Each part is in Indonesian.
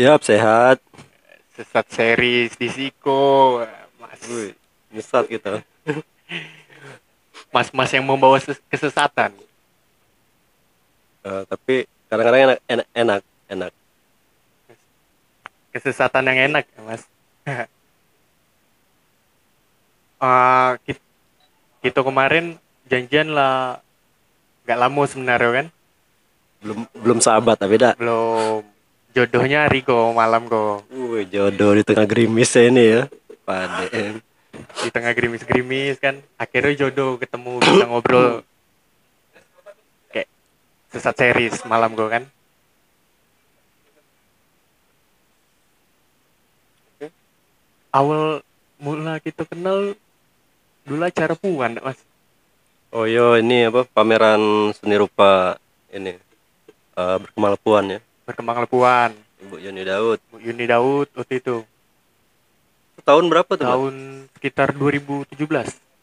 Yap, sehat. Sesat series di Siko. Mas, Wih, nyesat kita. mas-mas yang membawa ses- kesesatan. Eh, tapi kadang-kadang enak, enak, enak, enak. Kesesatan yang enak mas. Ah, ki- kita kemarin janjian lah gak lama sebenarnya kan Belum belum sahabat tapi dah. belum jodohnya kok malam kok Wih, jodoh di tengah gerimisnya ini ya. Paden. di tengah gerimis-gerimis kan akhirnya jodoh ketemu bisa ngobrol kayak sesat series malam gue kan awal mula kita kenal dulu acara puan mas Oh yo, ini apa pameran seni rupa ini eh berkemampuan ya. Berkembang lepuan Ibu Yuni Daud. Bu Yuni Daud waktu itu tahun berapa tuh? Mas? tahun sekitar 2017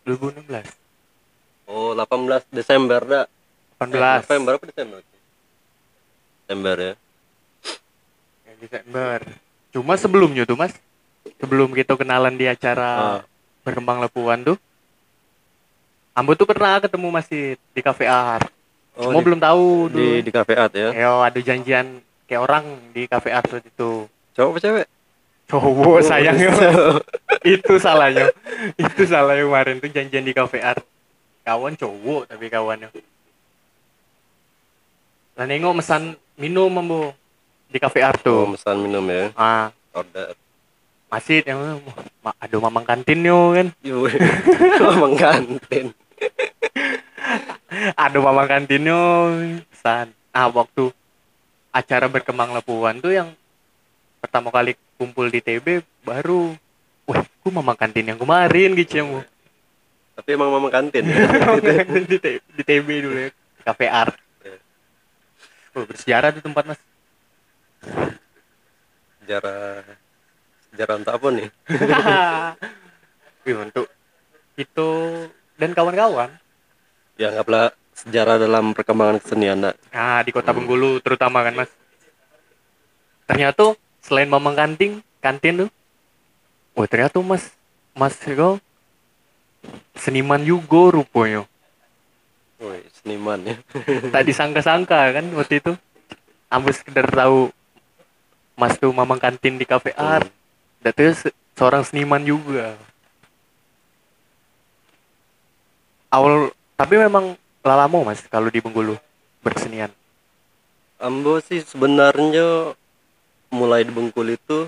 2016 Oh, 18 Desember dah. Eh, 18 November apa Desember? Desember ya. Ya, Desember. Cuma sebelumnya tuh mas, sebelum kita kenalan di acara Ah. berkembang lepuan tuh, Ambo tuh pernah ketemu masih di cafe art. Oh, Cuma di- belum tahu dulu. Di di cafe art ya. Yo, ada janjian kayak orang di cafe art waktu itu. Cowok apa cewek? Cowok sayangnya itu salahnya. itu salahnya kemarin tuh janjian di cafe art. Kawan cowok tapi kawannya. Lah nengok mesan minum Ambo di cafe art Oh, tuh. pesan minum ya. Ah, Order. masih yang ma- aduh mamang kantin yo kan Yui. Emang kantin. aduh mamang kantin yo pesan ah waktu acara berkembang lepuan tuh yang pertama kali kumpul di TB baru wah ku mamang kantin yang kemarin gitu yang Tapi emang memang kantin. di, TB dulu ya cafe art. Oh, bersejarah tuh tempat mas. Sejarah sejarah untuk apa nih? Wih, untuk itu dan kawan-kawan. Ya anggaplah sejarah dalam perkembangan kesenian. Nak. Ah, di kota Bengkulu terutama kan, Mas. Ternyata selain Mamang Kantin, kantin tuh. Wah, ternyata Mas Mas itu seniman juga rupanya. Woi, seniman ya. Tak disangka-sangka kan waktu itu. Ambil sekedar tahu Mas tuh Mamang Kantin di cafe art. Dan terus seorang seniman juga. Awal tapi memang lalamo Mas kalau di Bengkulu berkesenian. Ambo sih sebenarnya mulai di Bengkulu itu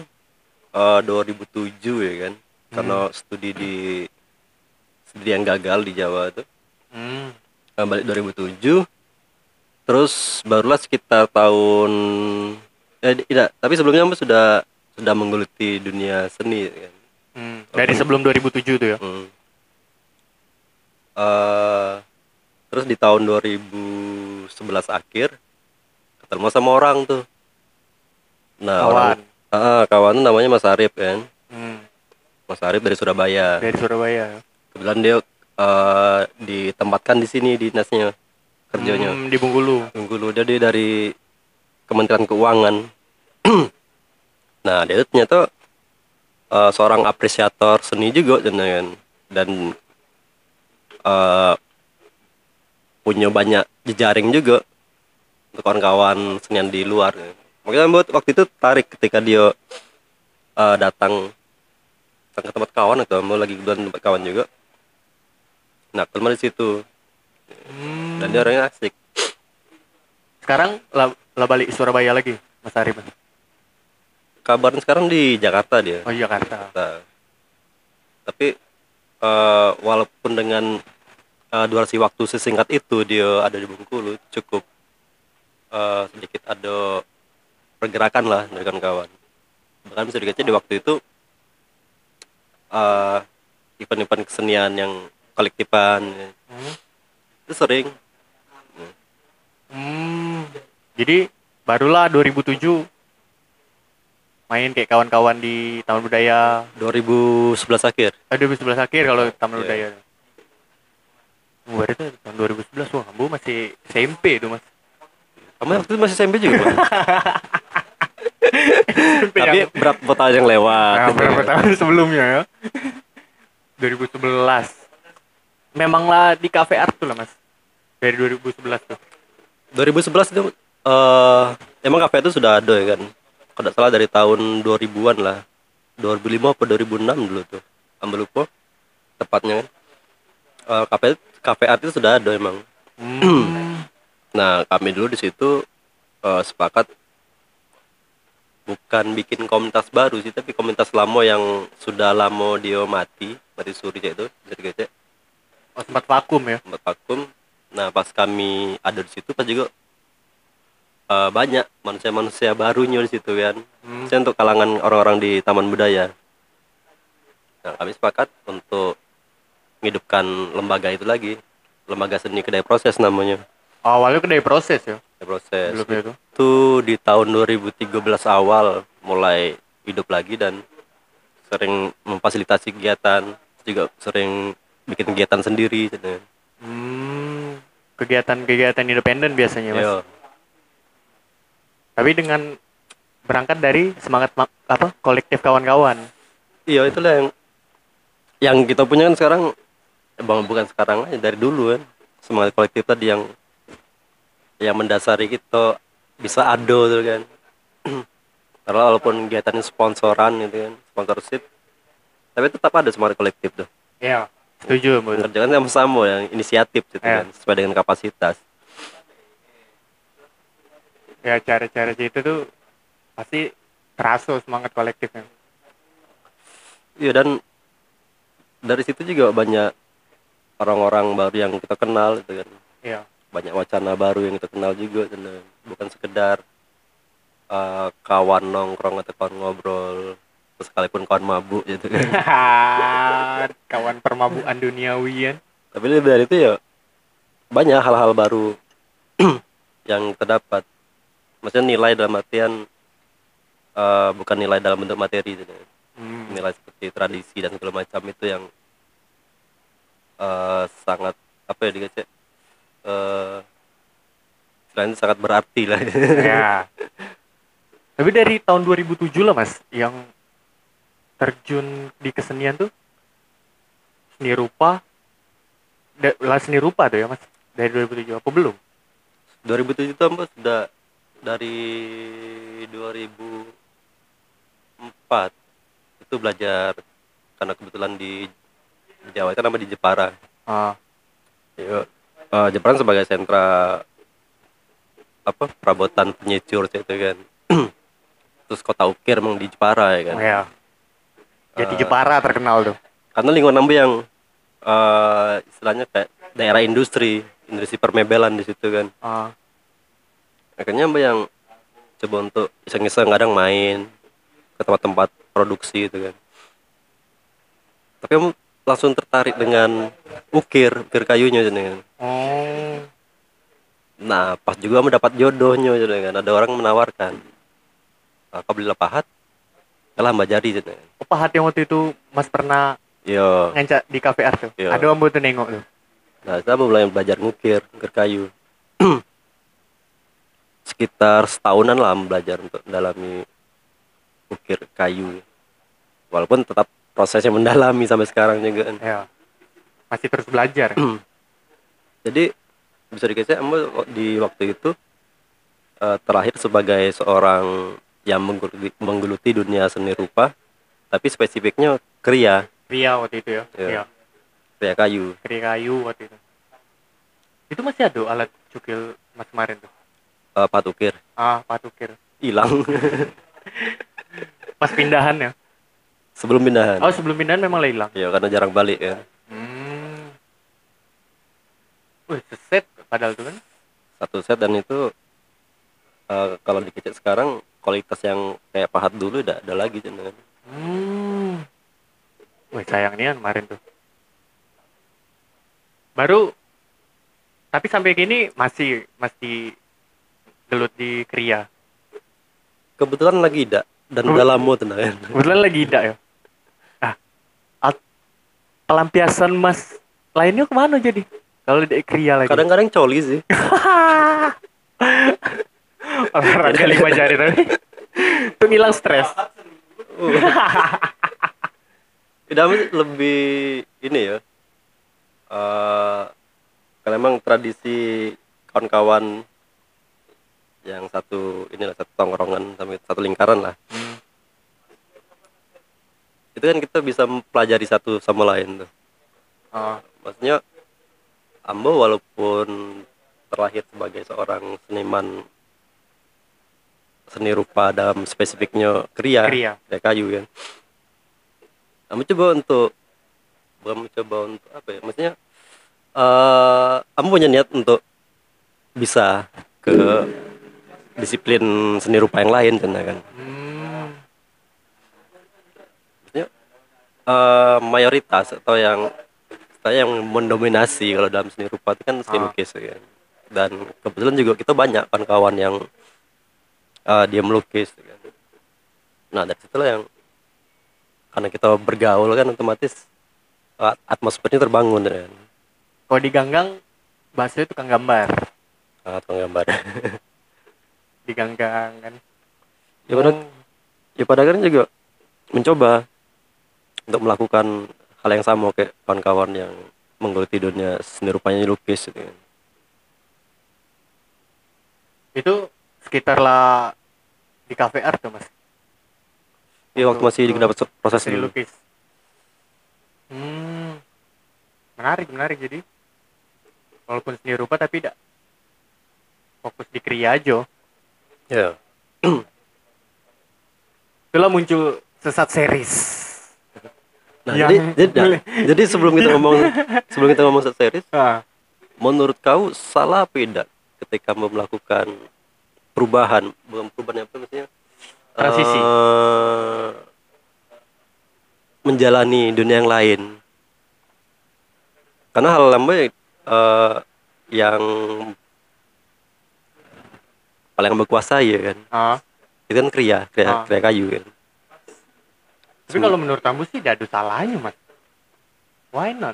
eh, 2007 ya kan. Karena studi di studi yang gagal di Jawa tuh. Hmm. Eh, balik 2007 terus barulah sekitar tahun eh tidak tapi sebelumnya Ambo sudah sudah menggeluti dunia seni ya kan. Hmm, dari sebelum 2007 tuh ya. Hmm. Eh, terus di tahun 2011 akhir ketemu sama orang tuh. Nah, Kawan. orang Ah, kawan tuh namanya Mas Arif kan. Hmm, Mas Arif dari Surabaya. dari Surabaya. Kebetulan dia eh, ditempatkan di sini dinasnya kerjanya. Hmm, di Bengkulu. Bengkulu dia dari Kementerian Keuangan. nah, dia tuh ternyata eh, seorang apresiator seni juga kan dan eh, punya banyak jejaring juga untuk kawan-kawan senian di luar. Makanya buat waktu itu tarik ketika dia eh, datang datang ke tempat kawan atau mau lagi kebetulan tempat kawan juga. Nah, kelima di situ Hmm. dan dia orangnya asik. Sekarang lah, lah balik Surabaya lagi, Mas Arif. Kabarnya sekarang di Jakarta dia. Oh Jakarta. Nah, tapi eh, walaupun dengan eh, durasi waktu sesingkat itu dia ada di Bengkulu cukup eh, sedikit ada pergerakan lah dari kawan-kawan bahkan bisa dikatakan di waktu itu eh, event-event kesenian yang kolektifan Hmm. itu sering Hmm. Jadi barulah 2007 main kayak kawan-kawan di Taman Budaya. 2011 akhir Eh, 2011 akhir kalau Taman Iya. Budaya. Wah, itu tahun 2011 wah, Ambo masih SMP itu, Mas. Kamu waktu itu masih SMP juga? SMP Tapi yang- berapa tahun yang lewat? Nah, berapa tahun sebelumnya ya? 2011. Memanglah di cafe art tuh lah mas. Dari 2011 tuh. 2011 itu eh emang kafe itu sudah ada ya kan. Kalau tidak salah dari tahun 2000-an lah. 2005 atau 2006 dulu tuh. Ambil lupa tepatnya kan. Eh, kafe kafe art itu sudah ada emang. Hmm. Nah, kami dulu di situ eh, sepakat bukan bikin komunitas baru sih, tapi komunitas lama yang sudah lama dia mati, mati suri itu, jadi kece, Oh, sempat vakum ya. tempat vakum. Nah, pas kami ada di situ, pas juga eh, banyak manusia-manusia barunya di situ kan. Hmm. Saya untuk kalangan orang-orang di Taman Budaya. Nah, kami sepakat untuk menghidupkan lembaga itu lagi, lembaga seni kedai proses namanya. Awalnya kedai proses ya. Kedai proses. Itu. itu di tahun 2013 awal mulai hidup lagi dan sering memfasilitasi kegiatan juga sering bikin kegiatan sendiri gitu. Hmm. Kegiatan-kegiatan independen biasanya mas. Iya. Tapi dengan berangkat dari semangat ma- apa kolektif kawan-kawan. Iya itulah yang yang kita punya kan sekarang bang bukan sekarang aja dari dulu kan semangat kolektif tadi yang yang mendasari kita bisa ado tuh kan karena walaupun kegiatannya sponsoran gitu kan sponsorship tapi tetap ada semangat kolektif tuh Iya. Setuju mbak. mengerjakan sama-sama yang inisiatif gitu Iya. kan sesuai dengan kapasitas Ya cara-cara itu tuh pasti terasa semangat kolektifnya. iya dan dari situ juga banyak orang-orang baru yang kita kenal gitu kan Iya. banyak wacana baru yang kita kenal juga dan bukan sekedar eh, kawan nongkrong atau kawan ngobrol sekalipun kawan mabuk gitu kan kawan permabukan duniawi kan. tapi lebih dari itu ya banyak hal-hal baru yang terdapat maksudnya nilai dalam artian eh, bukan nilai dalam bentuk materi gitu. Hmm. nilai seperti tradisi dan segala macam itu yang eh, sangat apa ya dikasih eh selain sangat berarti lah ya. Tapi dari tahun 2007 lah mas, yang terjun di kesenian tuh seni rupa, lah seni rupa tuh ya mas, dari 2007 apa belum? 2007 itu Mbak, sudah dari 2004 itu belajar karena kebetulan di, di Jawa itu nama di Jepara. Ah. Eh, Jepara sebagai sentra apa perabotan penyecur itu kan. Terus kota ukir emang di Jepara ya kan. Ya. Jadi Eh, Jepara terkenal tuh. karena lingkungan Ambe yang eh, istilahnya kayak daerah industri industri permebelan di situ kan. Ah, akhirnya Ambe yang coba untuk iseng-iseng kadang main ke tempat-tempat produksi gitu kan. Tapi langsung tertarik dengan ukir ukir kayunya kan oh, Nah, pas juga mendapat jodohnya kan. Ada orang menawarkan. "Ah, Kau belilah pahat. Kalah mbak jari gitu kan. apa hati yang waktu itu mas pernah Yo. ngancak di cafe art tuh? Iya. Ada yang tuh nengok tuh. Nah, saya mulai belajar ngukir, ngukir kayu. Sekitar setahunan lah belajar untuk mendalami ukir kayu. Walaupun tetap prosesnya mendalami sampai sekarang juga kan. Ya. Masih terus belajar. Jadi bisa dikasih Ambo di waktu itu eh, terakhir sebagai seorang yang menggeluti, menggeluti dunia seni rupa, tapi spesifiknya kriya, Ria waktu itu ya. Iya. Iya. kriya kayu. Keri kayu waktu itu. Itu masih ada alat cukil mas kemarin tuh. eh, patukir Ah, patukir. hilang Pas pindahan ya. Sebelum pindahan. Oh, sebelum pindahan memang hilang. Ya karena jarang balik ya. Hmm. Wih, seset padahal tuh kan. Satu set dan itu eh, kalau dikecek sekarang kualitas yang kayak pahat dulu udah ada lagi kan. Hmm. Wih, sayang nih kemarin tuh. Baru tapi sampai kini masih masih gelut di Kria. Kebetulan lagi tidak dan udah lama tenang kan. Kebetulan lagi tidak ya. Pelampiasan Mas lainnya ke mana jadi? Kalau di Kria lagi. Kadang-kadang coli sih. olahraga lima jari tapi itu hilang stres Tidak lebih ini ya. eh karena emang tradisi kawan-kawan yang satu inilah satu tongkrongan sampai satu lingkaran lah. Hmm. Itu kan kita bisa mempelajari satu sama lain tuh. oh, Maksudnya Ambo walaupun terlahir sebagai seorang seniman seni rupa dalam spesifiknya kriya, Kriya. kayak kayu kan. Kamu coba untuk kamu coba untuk apa ya? Maksudnya eh kamu punya niat untuk bisa ke disiplin seni rupa yang lain kan kan. hmm, eh mayoritas atau yang atau yang mendominasi kalau dalam seni rupa itu kan seni Ah. lukis ya kan. Dan kebetulan juga kita banyak kawan-kawan yang eh, dia melukis ya kan. Nah, dari situlah yang karena kita bergaul kan otomatis eh, atmosfernya terbangun ya kan. kalau di ganggang bahasanya tukang gambar Ah, tukang gambar. di ganggang kan ya pada Oh, ya pada akhirnya juga mencoba untuk melakukan hal yang sama kayak kawan-kawan yang menggeluti dunia seni rupanya lukis gitu kan. itu sekitar lah di cafe art tuh mas Iya waktu masih di dapat proses seni dulu. lukis hmm menarik menarik jadi walaupun seni rupa tapi tidak fokus di kriya aja Ya. itulah muncul sesat series Nah, Yang- jadi, jadi, jadi sebelum kita ngomong sebelum kita ngomong set series, ah, menurut kau salah apa tidak ketika melakukan perubahan, bukan perubahan apa maksudnya? Transisi. Eh, menjalani dunia yang lain. Karena hal lama eh, yang paling berkuasa ya kan, ah. itu kan kriya, kriya, Ah. kriya kayu kan. Tapi kalau menurut kamu sih tidak ada salahnya mas. Why not?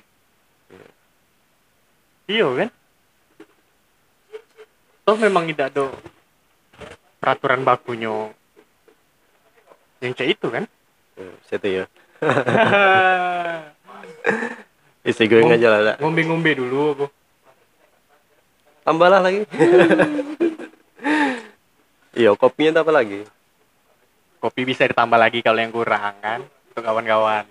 Iya kan? Toh memang tidak ada peraturan bakunya yang kayak itu kan? Ya, Situ ya. Isi gue aja lah. ngombe-ngombe dulu aku tambahlah lagi. Iya kopinya apa lagi kopi bisa ditambah lagi kalau yang kurang kan? Untuk kawan-kawan.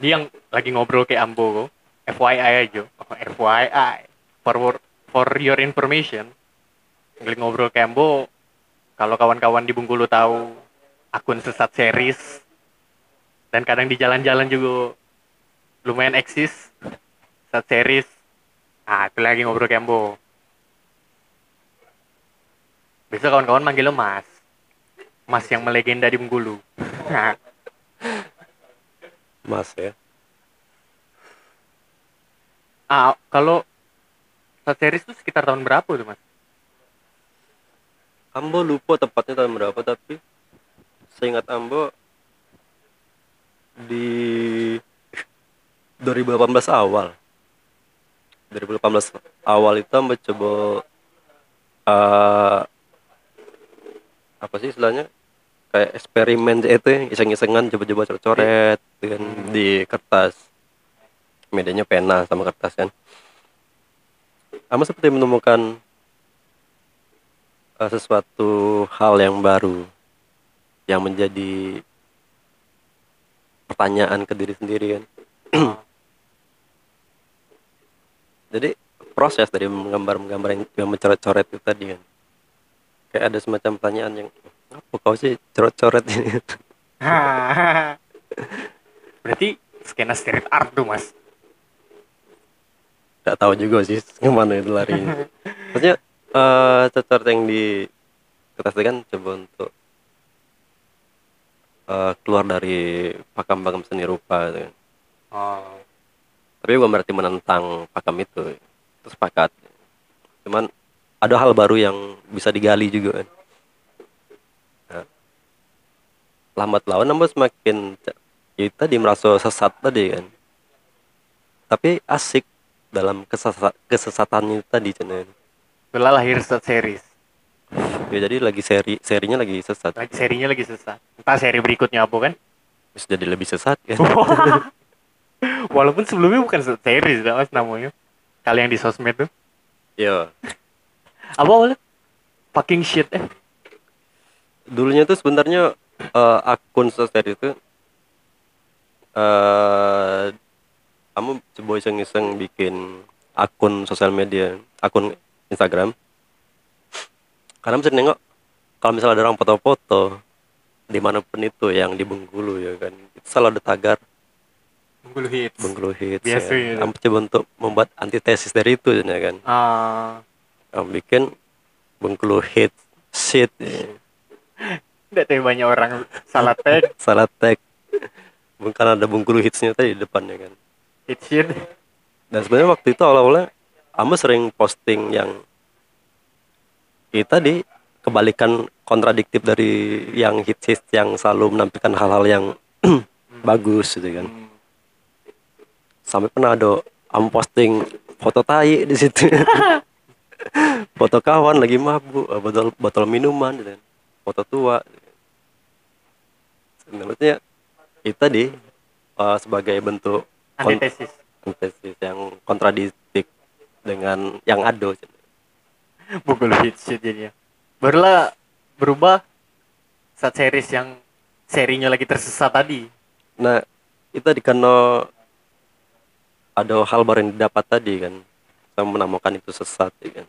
Dia yang lagi ngobrol kayak Ambo FYI aja. Oh, FYI for for your information lagi ngobrol kayak Ambo kalau kawan-kawan di Bengkulu tahu akun sesat series dan kadang di jalan-jalan juga lumayan eksis sesat series. Ah itu lagi ngobrol kayak Ambo. Besok kawan-kawan manggil lo mas mas yang melegenda di Bengkulu. Mas ya. Ah kalau series itu sekitar tahun berapa tuh mas? Ambo lupa tepatnya tahun berapa tapi seingat Ambo di 2018 awal. 2018 awal itu Ambo coba eh, apa sih istilahnya kayak eksperimen itu ya, iseng-isengan coba-coba coret-coret gitu kan di kertas. Medianya pena sama kertas kan. Ambo seperti menemukan eh, sesuatu hal yang baru yang menjadi pertanyaan ke diri sendiri kan? Jadi proses dari menggambar-menggambar yang, yang mencoret-coret itu tadi kan. Kayak ada semacam pertanyaan yang apa kau sih? Coret-coret ini. Berarti skena street art tuh mas? Nggak tahu juga sih ke mana itu larinya maksudnya eh coret yang di kertas kan coba untuk eh, keluar dari pakam-pakam seni rupa gitu kan. oh. Tapi bukan berarti menentang pakam itu. Itu sepakat. Cuman ada hal baru yang bisa digali juga kan nah, lambat laun nambah semakin itu tadi merasa sesat tadi kan. Tapi asik dalam kesesat kesesatannya tadi cuman itulah lahir sesat series. Ya jadi lagi seri serinya lagi sesat. Lagi serinya lagi sesat. Entah seri berikutnya apa kan? Bisa jadi lebih sesat kan? Walaupun sebelumnya bukan seri sudah mas namanya. Kali yang di sosmed tuh. Ya apa awalnya? Fucking shit eh. Dulunya tuh sebenarnya eh, akun sosmed itu eh kamu coba iseng-iseng bikin akun sosial media akun Instagram. Karena bisa nengok kalau misalnya ada orang foto-foto di mana pun itu yang di Bengkulu ya kan. Itu selalu ada tagar. Bengkulu hits. Bengkulu hits Biasa ya. kamu coba untuk membuat antitesis dari itu ya kan. Ah. Kamu bikin Bengkulu hits shit ya. tidak tahu banyak orang salah tag. Salah tag. Bukan ada Bengkulu hitsnya tadi di depannya kan. Hit shit dan sebenarnya waktu itu awal-awalnya Amos sering posting yang kita di kebalikan kontradiktif dari yang hits hits yang selalu menampilkan hal-hal yang bagus gitu kan. Sampai pernah ada am posting foto tai di situ. Foto kawan lagi mabuk eh, botol botol minuman gitu kan. foto tua menurutnya itu tadi eh, sebagai bentuk antitesis antithesis. Yang kontradiktif dengan yang ada Bengkulu hits shit jadinya. Barulah berubah saat series yang serinya lagi tersesat tadi. Nah itu tadi karena ada hal baru yang didapat tadi kan. Saya menamakan itu sesat ya kan.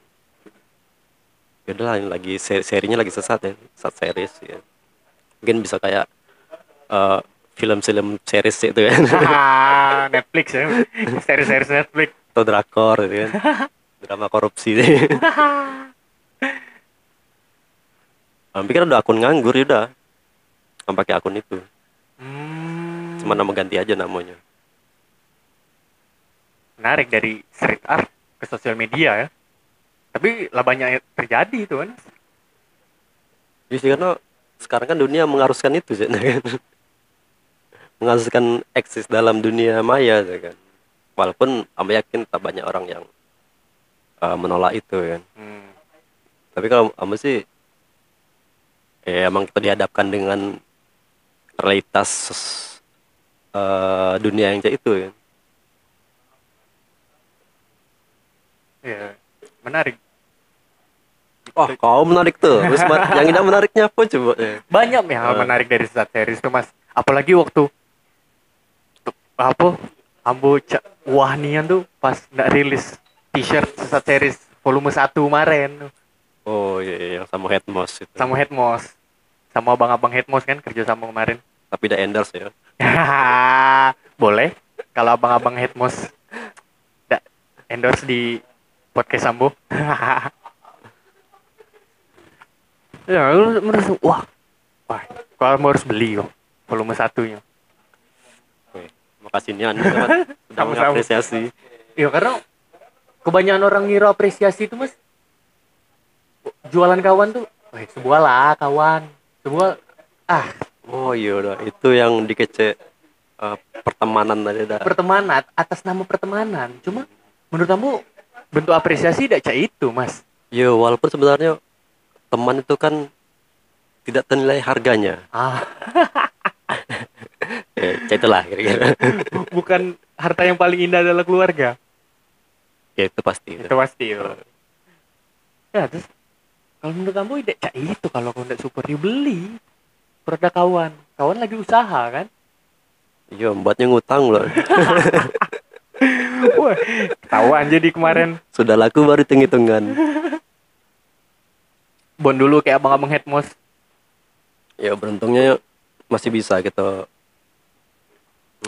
Yaudah ini lagi se- serinya lagi sesat ya sesat series ya. Mungkin bisa kayak eh, film-film series itu kan. Ah, Netflix ya. Series-series Netflix. Atau drakor gitu kan. Drama korupsi deh Aku pikir ada akun nganggur ya udah. Kamu pakai akun itu. Hmm, cuma nama ganti aja namanya. Menarik dari street art ke sosial media ya. Tapi lah banyak terjadi itu kan. Jadi karena sekarang kan dunia mengharuskan itu sih kan mengharuskan eksis dalam dunia maya ya kan walaupun aku yakin tak banyak orang yang uh, menolak itu kan hmm. tapi kalau kamu sih ya emang kita dihadapkan dengan realitas uh, dunia yang kayak itu kan ya menarik Wah, kau menarik tuh. Terus yang tidak menariknya apa coba? Ya. banyak ya Eh. menarik dari sesat series itu mas apalagi waktu tuh, apa? Ambo wah nian tuh pas nggak rilis t-shirt sesat series volume 1 kemarin Oh iya, iya yang sama Headmos itu. sama Headmos sama abang-abang Headmos kan kerja sama kemarin. Tapi tidak endorse ya. boleh. Kalau abang-abang Headmos da- endorse di podcast Sambo. Ya lu merasa wah. Wah kalau harus beli kok volume satunya Nih Anda sudah mengapresiasi. ya karena kebanyakan orang ngira apresiasi itu mas. Jualan kawan tuh Wah, sebuah lah kawan. Sebuah ah. Oh iya udah. Itu yang dikece eh, pertemanan tadi dah. pertemanan atas nama pertemanan. Cuma menurut kamu bentuk apresiasi tidak cak itu mas? Ya walaupun sebenarnya teman itu kan tidak ternilai harganya. ah Ya, cek itulah kira-kira. bukan harta yang paling indah adalah keluarga ya itu pasti. itu pasti itu ya terus kalau menurut kamu tidak cak itu kalau kamu tidak support you beli produk kawan kawan lagi usaha kan Iya, buatnya ngutang loh. wah ketahuan jadi kemarin Sudah laku baru hitung-hitungan. bon dulu kayak abang-abang headmos Ya beruntungnya masih bisa gitu.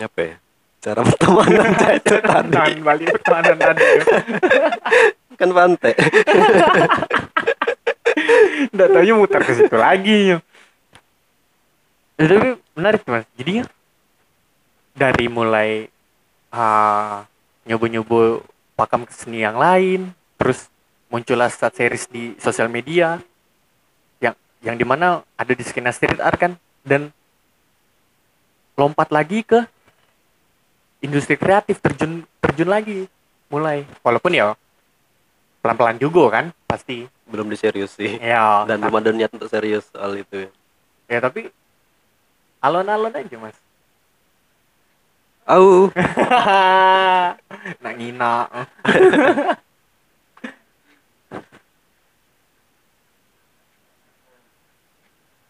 Apa ya? Cara pertemanan itu tadi. Tahan balik pertemanan tadi Kan pantai. Nggak taunya muter ke situ lagi ya, tapi menarik mas jadi ya dari mulai ah, nyoba-nyoba pakam keseni yang lain terus muncullah stat series di sosial media yang yang di mana ada di skena street art kan dan lompat lagi ke industri kreatif terjun terjun lagi mulai walaupun ya pelan-pelan juga kan pasti belum diseriusi Ya, dan belum ada niat untuk serius soal itu ya tapi alon-alon aja mas. au nak ngina.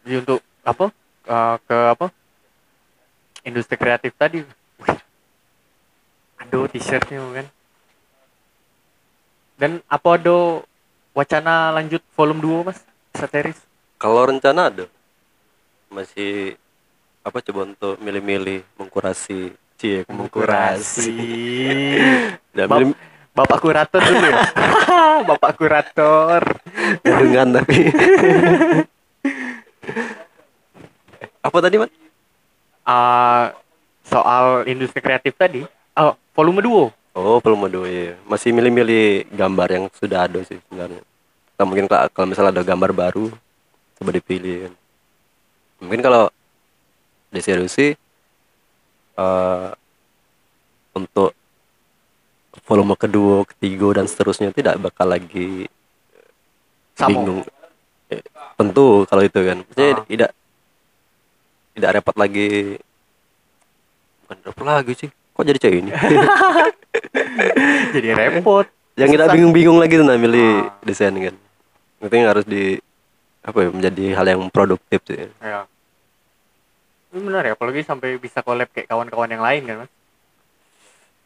Jadi untuk apa? Eh, ke apa? Industri kreatif tadi. Aduh t-shirtnya kan. Dan apa ada wacana lanjut volume 2 mas? Sateris? kalau rencana ada masih apa coba untuk milih-milih mengkurasi cie mengkurasi dan Bap- milih Bapak kurator dulu ya? Bapak kurator. dengan tapi apa tadi man Ah, soal industri kreatif tadi. Oh, volume 2. oh belum ada ya masih milih-milih gambar yang sudah ada sih sebenarnya Nah, mungkin kalau kalau misalnya ada gambar baru coba dipilih kan. mungkin kalau diseriusi eh untuk volume kedua, ketiga dan seterusnya tidak bakal lagi Samo. bingung. Eh, tentu kalau itu kan, maksudnya Ah. tidak tidak repot lagi. Bukan repot lagi sih, kok jadi cewek ini? Jadi repot. Yang Susah. bingung-bingung lagi tuh nah milih Ah. desain kan. Penting harus di apa ya menjadi hal yang produktif sih. Ya. Ini benar ya, apalagi sampai bisa collab kayak kawan-kawan yang lain kan, Mas?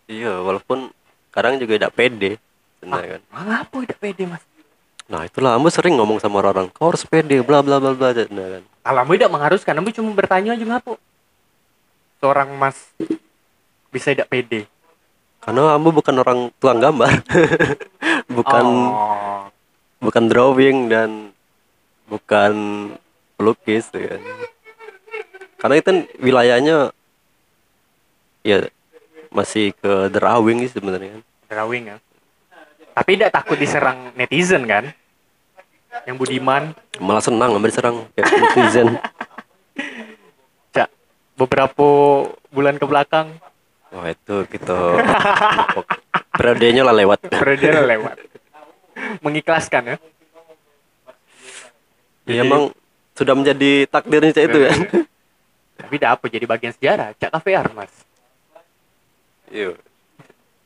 Iya, walaupun kadang juga tidak pede, sebenarnya kan. Mengapa tidak pede, Mas? Nah itulah, Ambo sering ngomong sama orang, kau harus pede, bla bla bla bla, nah, kan. Alamu tidak mengharuskan, Ambu cuma bertanya aja ngapa. Seorang Mas bisa tidak pede. Karena Ambo bukan orang tukang gambar, bukan Oh. bukan drawing dan bukan pelukis, ya kan. Karena itu kan wilayahnya ya masih ke drawing sih sebenarnya drawing ya. Tapi tidak takut diserang netizen kan? Yang budiman, Malah senang ambil diserang kayak netizen. Cak, beberapa bulan ke belakang Wah itu gitu. Periodenya lah lewat. periode lewat. Mengikhlaskan ya. Ya, emang sudah menjadi takdirnya Cak, itu kan. Tapi tidak apa jadi bagian sejarah, Cak KVR Mas. Iya.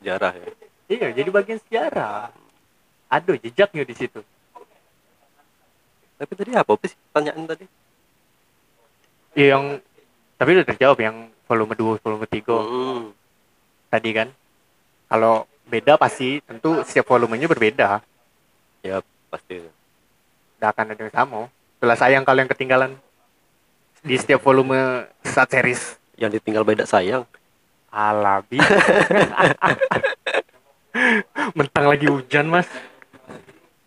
Jarah ya. Iya, jadi bagian sejarah. Aduh, jejaknya di situ. Tapi tadi apa sih pertanyaan tadi? Iya, yang tapi udah terjawab yang volume 2, volume 3 Hmm. tadi kan. Kalau beda pasti tentu setiap volumenya berbeda. Ya pasti. Tidak akan ada yang sama. Itulah sayang kalau yang ketinggalan di setiap volume saat series. Yang ditinggal beda sayang. Alabi. Mentang lagi hujan, Mas.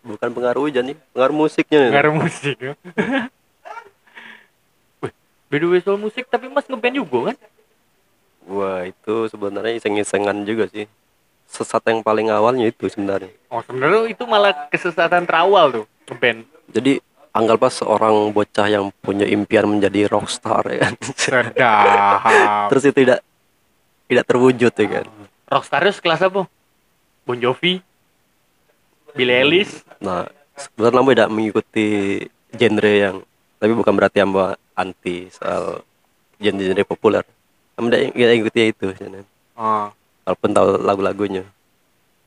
Bukan pengaruh hujan nih, pengaruh musiknya. Pengaruh musik ya. Wih, beda soal musik tapi Mas ngeband juga kan? Wah itu sebenarnya iseng-isengan juga sih. Sesat yang paling awalnya itu sebenarnya. Oh, sebenarnya itu malah kesesatan terawal tuh ngeband. Jadi anggaplah seorang bocah yang punya impian menjadi rockstar ya kan. Terus itu tidak tidak terwujud ya kan. Rockstar itu kelas apa? Bon Jovi, Billie Eilish, Nah, sebenarnya tidak mengikuti genre yang tapi bukan berarti Amba anti soal genre-genre populer. Amba tidak tidak ikuti itu sebenarnya. oh, Walaupun tahu lagu-lagunya.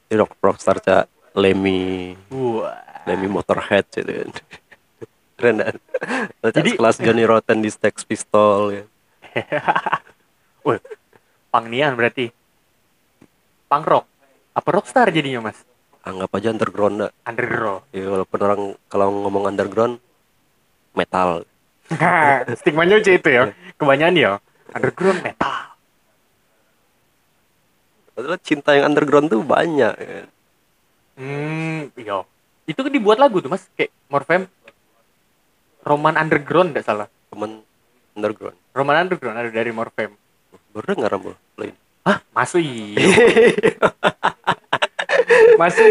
Di rock rockstar cak Lemmy, wah, Lemmy Motorhead gitu kan. Keren kan? Jadi Jadi- kelas Johnny Rotten di Sex Pistol ya. wah, pangnian berarti, punk rock, apa rockstar jadinya mas? Anggap aja underground dah. Underground. Ya, walaupun orang kalau ngomong underground metal. Stigmanya itu ya, kebanyakan ya, underground metal. Padahal cinta yang underground tuh banyak. ya. Hmm, iya. Itu kan dibuat lagu tuh mas, kayak Morfem, Roman Underground tidak salah. Temen underground. Roman Underground ada dari Morfem. Baru dengar Ambo. Lain. Hah? Masuk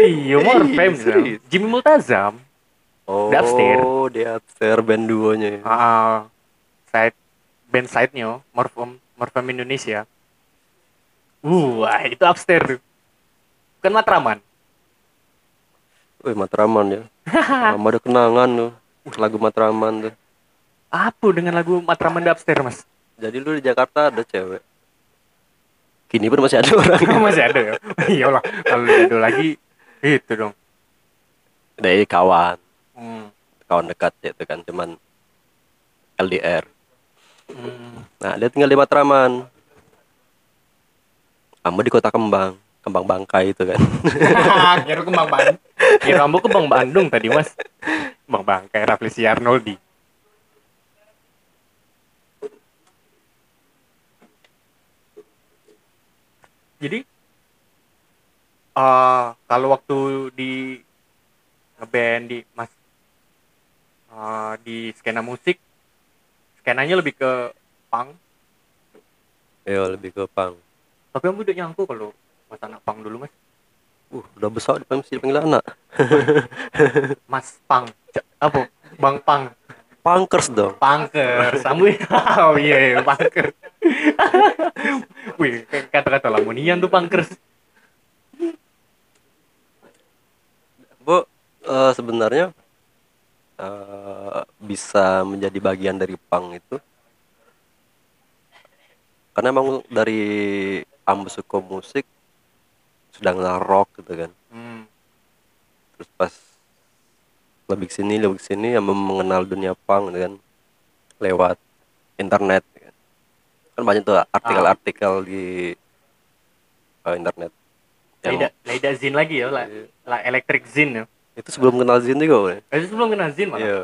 iyo Morfem. Jimmy Multazam. Oh, Upstairs. The Upstairs band duonya. ya. Ah, side band side-nya Morfem Morfem Indonesia. Wah, itu upstairs tuh. Bukan Matraman. Wih Matraman ya Lama ada kenangan tuh Lagu Matraman tuh Apa dengan lagu Matraman Dubster, Mas? Jadi lu di Jakarta ada cewek Kini pun masih ada orang Masih ada ya? Iyalah, kalau ada lagi itu dong. Dari kawan Hmm. Kawan dekat itu kan Cuman LDR Hmm. Nah dia tinggal di Matraman Kamu di kota Kembang Kembang Bangkai itu kan Kira kembang Bandung. Kira kamu ke Bang Bandung tadi, Mas. Bang Bangkai Raflisi Arnoldi. Jadi eh kalau waktu di ngeband di Mas eh, di skena musik skenanya lebih ke punk. Iya lebih ke pang tapi kamu udah nyangku kalau mas anak punk dulu mas. Uh udah besar masih dipanggil anak. Mas punk. Apa? Bang punk. Punkers dong. Punker, sambu oh iya, iya punker. Wih, kata-kata lamonian tuh punkers. Bu, eh, sebenarnya eh, bisa menjadi bagian dari punk itu karena emang dari ambu suka musik sudah kenal rock gitu kan Hmm. terus pas lebih sini lebih sini yang mengenal dunia punk gitu kan lewat internet gitu kan. kan banyak tuh artikel-artikel di eh, internet yang Laida, Laida Zin lagi ya, lah, lah Electric Zin ya. Itu sebelum kenal Zin juga. Eh, Itu sebelum kenal Zin malah. Iya.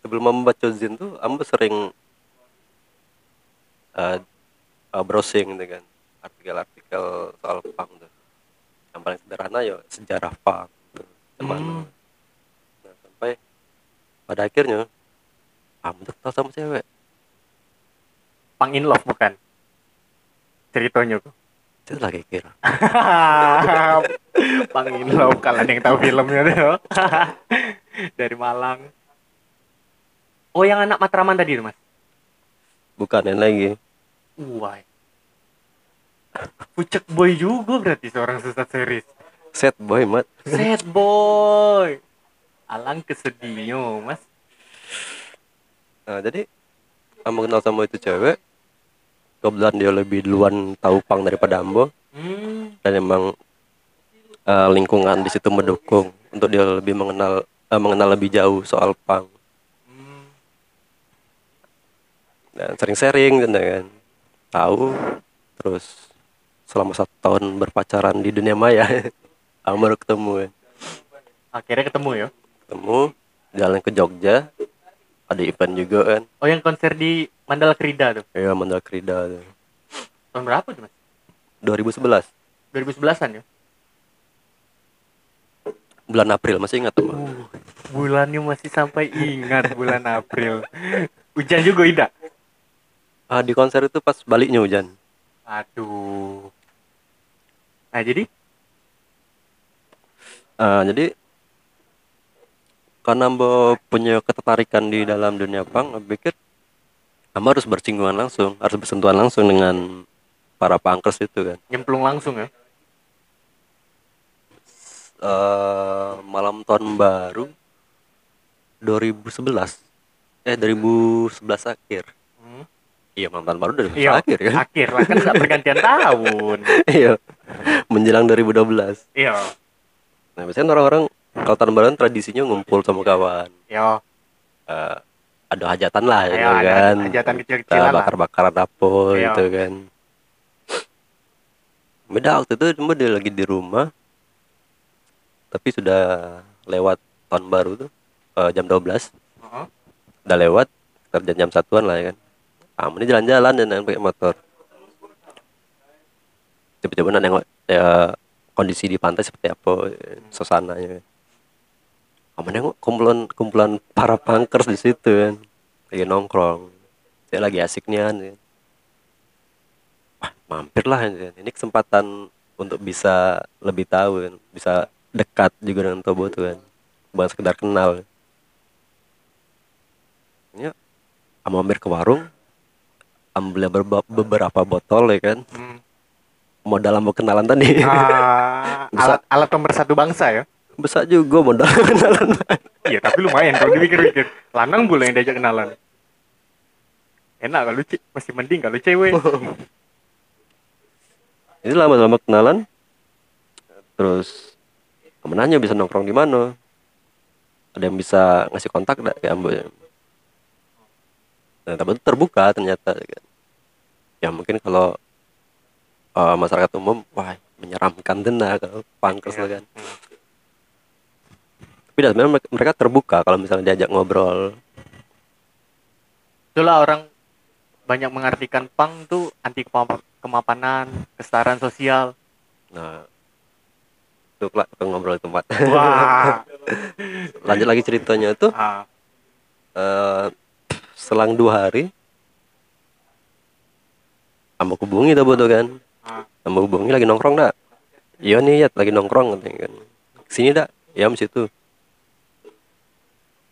Sebelum membaca Zin tuh, Ambo sering uh, uh, browsing gitu kan, artikel-artikel soal punk tuh. Yang paling sederhana ya sejarah punk. Tuh. Cuman, Hmm. nah, sampai pada akhirnya Ambo kenal sama cewek. Punk in Love bukan? Ceritanya kok. Itu lagi kira. Love kalau ada yang tahu filmnya tuh. Dari Malang. Oh, yang anak Matraman tadi Mas. Bukan yang lagi. Wah. Pucek boy juga berarti seorang sesat series. Set boy mat. Sad boy. Alang kesedihnya, Mas. Nah, jadi Ambo kenal sama itu cewek. Kebetulan dia lebih duluan tahu punk daripada Ambo. Hmm. dan emang eh, lingkungan di situ mendukung untuk dia lebih mengenal eh, mengenal lebih jauh soal punk hmm. dan sering sharing dan kan tahu terus selama satu tahun berpacaran di dunia maya baru ketemu kan Akhirnya ketemu ya. ketemu jalan ke Jogja ada event juga kan Oh, yang konser di Mandala Krida tuh. ya Mandala Krida tuh. Tahun berapa tuh, Mas? 2011 2011-an ya? bulan April masih ingat tuh? Uh, bulannya masih sampai ingat bulan April. Hujan juga tidak? ah di konser itu pas baliknya hujan Aduh. Nah, jadi Ah, jadi karena Mbak punya ketertarikan di dalam dunia punk, aku pikir Amba harus bersinggungan langsung, harus bersentuhan langsung dengan para punkers itu kan. nyemplung langsung ya? Eh, malam tahun baru 2011, eh 2011 akhir. Hmm. Iya malam tahun baru 2011 Iya, akhir kan. akhir lah kan saat pergantian tahun. Iya, menjelang 2012. Iya, Nah biasanya orang-orang kalau tahun baru tradisinya ngumpul sama kawan. iya. Eh, ada hajatan lah ya kan. hajatan kita kecil-kecilan lah. bakar-bakaran dapur Iya. gitu kan beda waktu itu cuma dia lagi di rumah tapi sudah lewat tahun baru tuh eh, jam 12 Heeh. udah lewat kerja jam satuan lah ya kan kamu ini jalan-jalan dan pakai motor coba-coba nengok ya, kondisi di pantai seperti apa ya, suasananya nengok kumpulan kumpulan para punkers di situ kan. Lagi nongkrong. Saya lagi asik nih kan. Wah mampir lah kan. ini kesempatan untuk bisa lebih tahu kan. Bisa dekat juga dengan Tobo tuh kan. Bukan sekedar kenal. Ya am mampir ke warung ambil beberapa botol ya kan. Hmm. modal mau kenalan tadi. Ah, alat alat pemersatu bangsa ya? Besar juga modal kenalan Iya, tapi lumayan kalau dipikir-pikir. Lanang boleh yang diajak kenalan. Enak kalau ce- masih mending kalau cewek. itu lama-lama kenalan terus temenannya bisa nongkrong di mana ada yang bisa ngasih kontak dah ke ambo ya nah tapi itu terbuka ternyata kan ya mungkin kalau eh, masyarakat umum wah menyeramkan dena kalau pangkers Iya. lah kan tapi sebenarnya mereka- terbuka kalau misalnya diajak ngobrol. Itulah orang banyak mengartikan pang tuh anti kema- kemapanan, kesetaraan sosial. nah itu kelak kita ngobrol di tempat. Wah. lanjut lagi ceritanya tuh ah, eh selang dua hari Ambo hubungi tuh tuh kan. Ambo hubungi lagi nongkrong dak iya nih ya lagi nongkrong kan. Sini dak ya di situ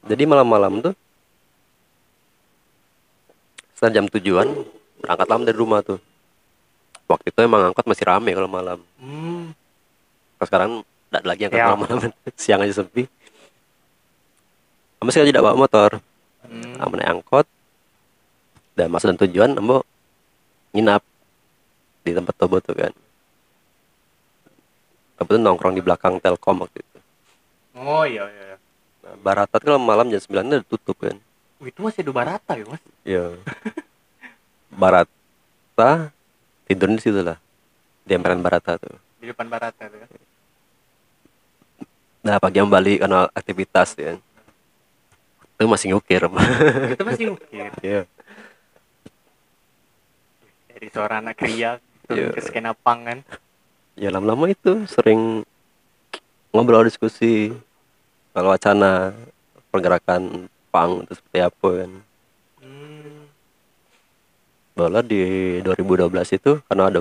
jadi malam-malam tuh setelah jam tujuan berangkat lama dari rumah tuh waktu itu emang angkot masih rame kalau malam Hmm. kalau sekarang tidak lagi angkot Ya. malam-malam siang aja sepi Ambo sekali tidak bawa motor Hmm. Naik angkot dan masuk dan tujuan Ambo nginap di tempat Tobo tuh kan kebetulan nongkrong di belakang Telkom waktu itu Oh iya iya. Nah, Baratat kalau malam jam 9 udah tutup kan Wih, itu masih ada barata ya mas? iya Barata tidur di situ lah di emperan Barata tuh Di depan barata tuh kan? nah pagi balik karena aktivitas ya itu masih ngukir itu masih ngukir. iya Dari seorang anak kria Iya. turun ke skena pang kan. ya lama-lama itu sering ngobrol diskusi kalau wacana pergerakan pang itu seperti apa kan Hmm. Bahwa di 2012 itu karena ada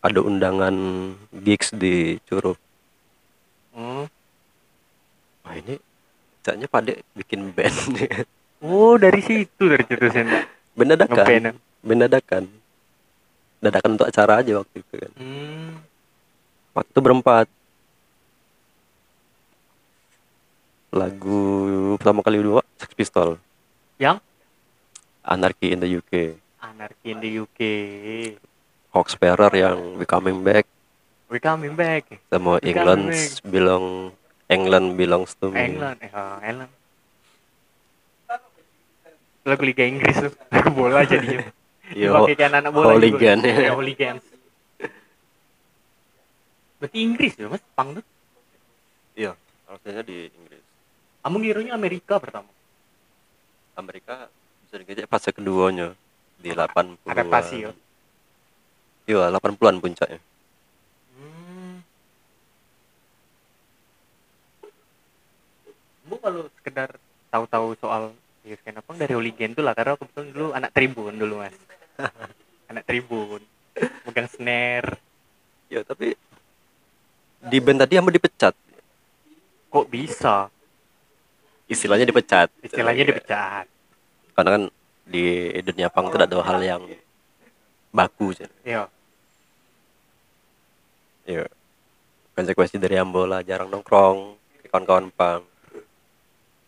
ada undangan gigs di Curug Hmm. wah ini kayaknya pada bikin band Oh dari situ dari cetusnya. band dadakan band dadakan dadakan untuk acara aja waktu itu kan Hmm. waktu itu berempat lagu pertama kali dua Sex Pistol Yang Anarchy in the UK Anarchy in the UK. Hawkspearer yang We Coming Back We coming back. sama We England belong England belongs to me England, eh, ah, England. Lagu Liga Inggris tuh, bola jadinya. Yo, Dipakai anak bola hooligan. juga. Ya, hooligan. Berarti Inggris ya mas, pang tuh. iya harusnya di Inggris Kamu ngiranya Amerika pertama. Amerika bisa dikejek fase keduanya. Di 80 Adaptasi ya. iya 80-an puncaknya. Hmm. Bu kalau sekedar tahu-tahu soal ya kenapa dari hooligan tuh lah karena aku kebetulan dulu anak tribun dulu mas. Anak tribun. Megang snare. Ya tapi di band tadi Ambo dipecat. Kok bisa istilahnya dipecat istilahnya dipecat karena kan di dunia pang itu ada hal yang baku sih. ya Iya. Konsekuensi dari Ambo lah jarang nongkrong kawan-kawan pang.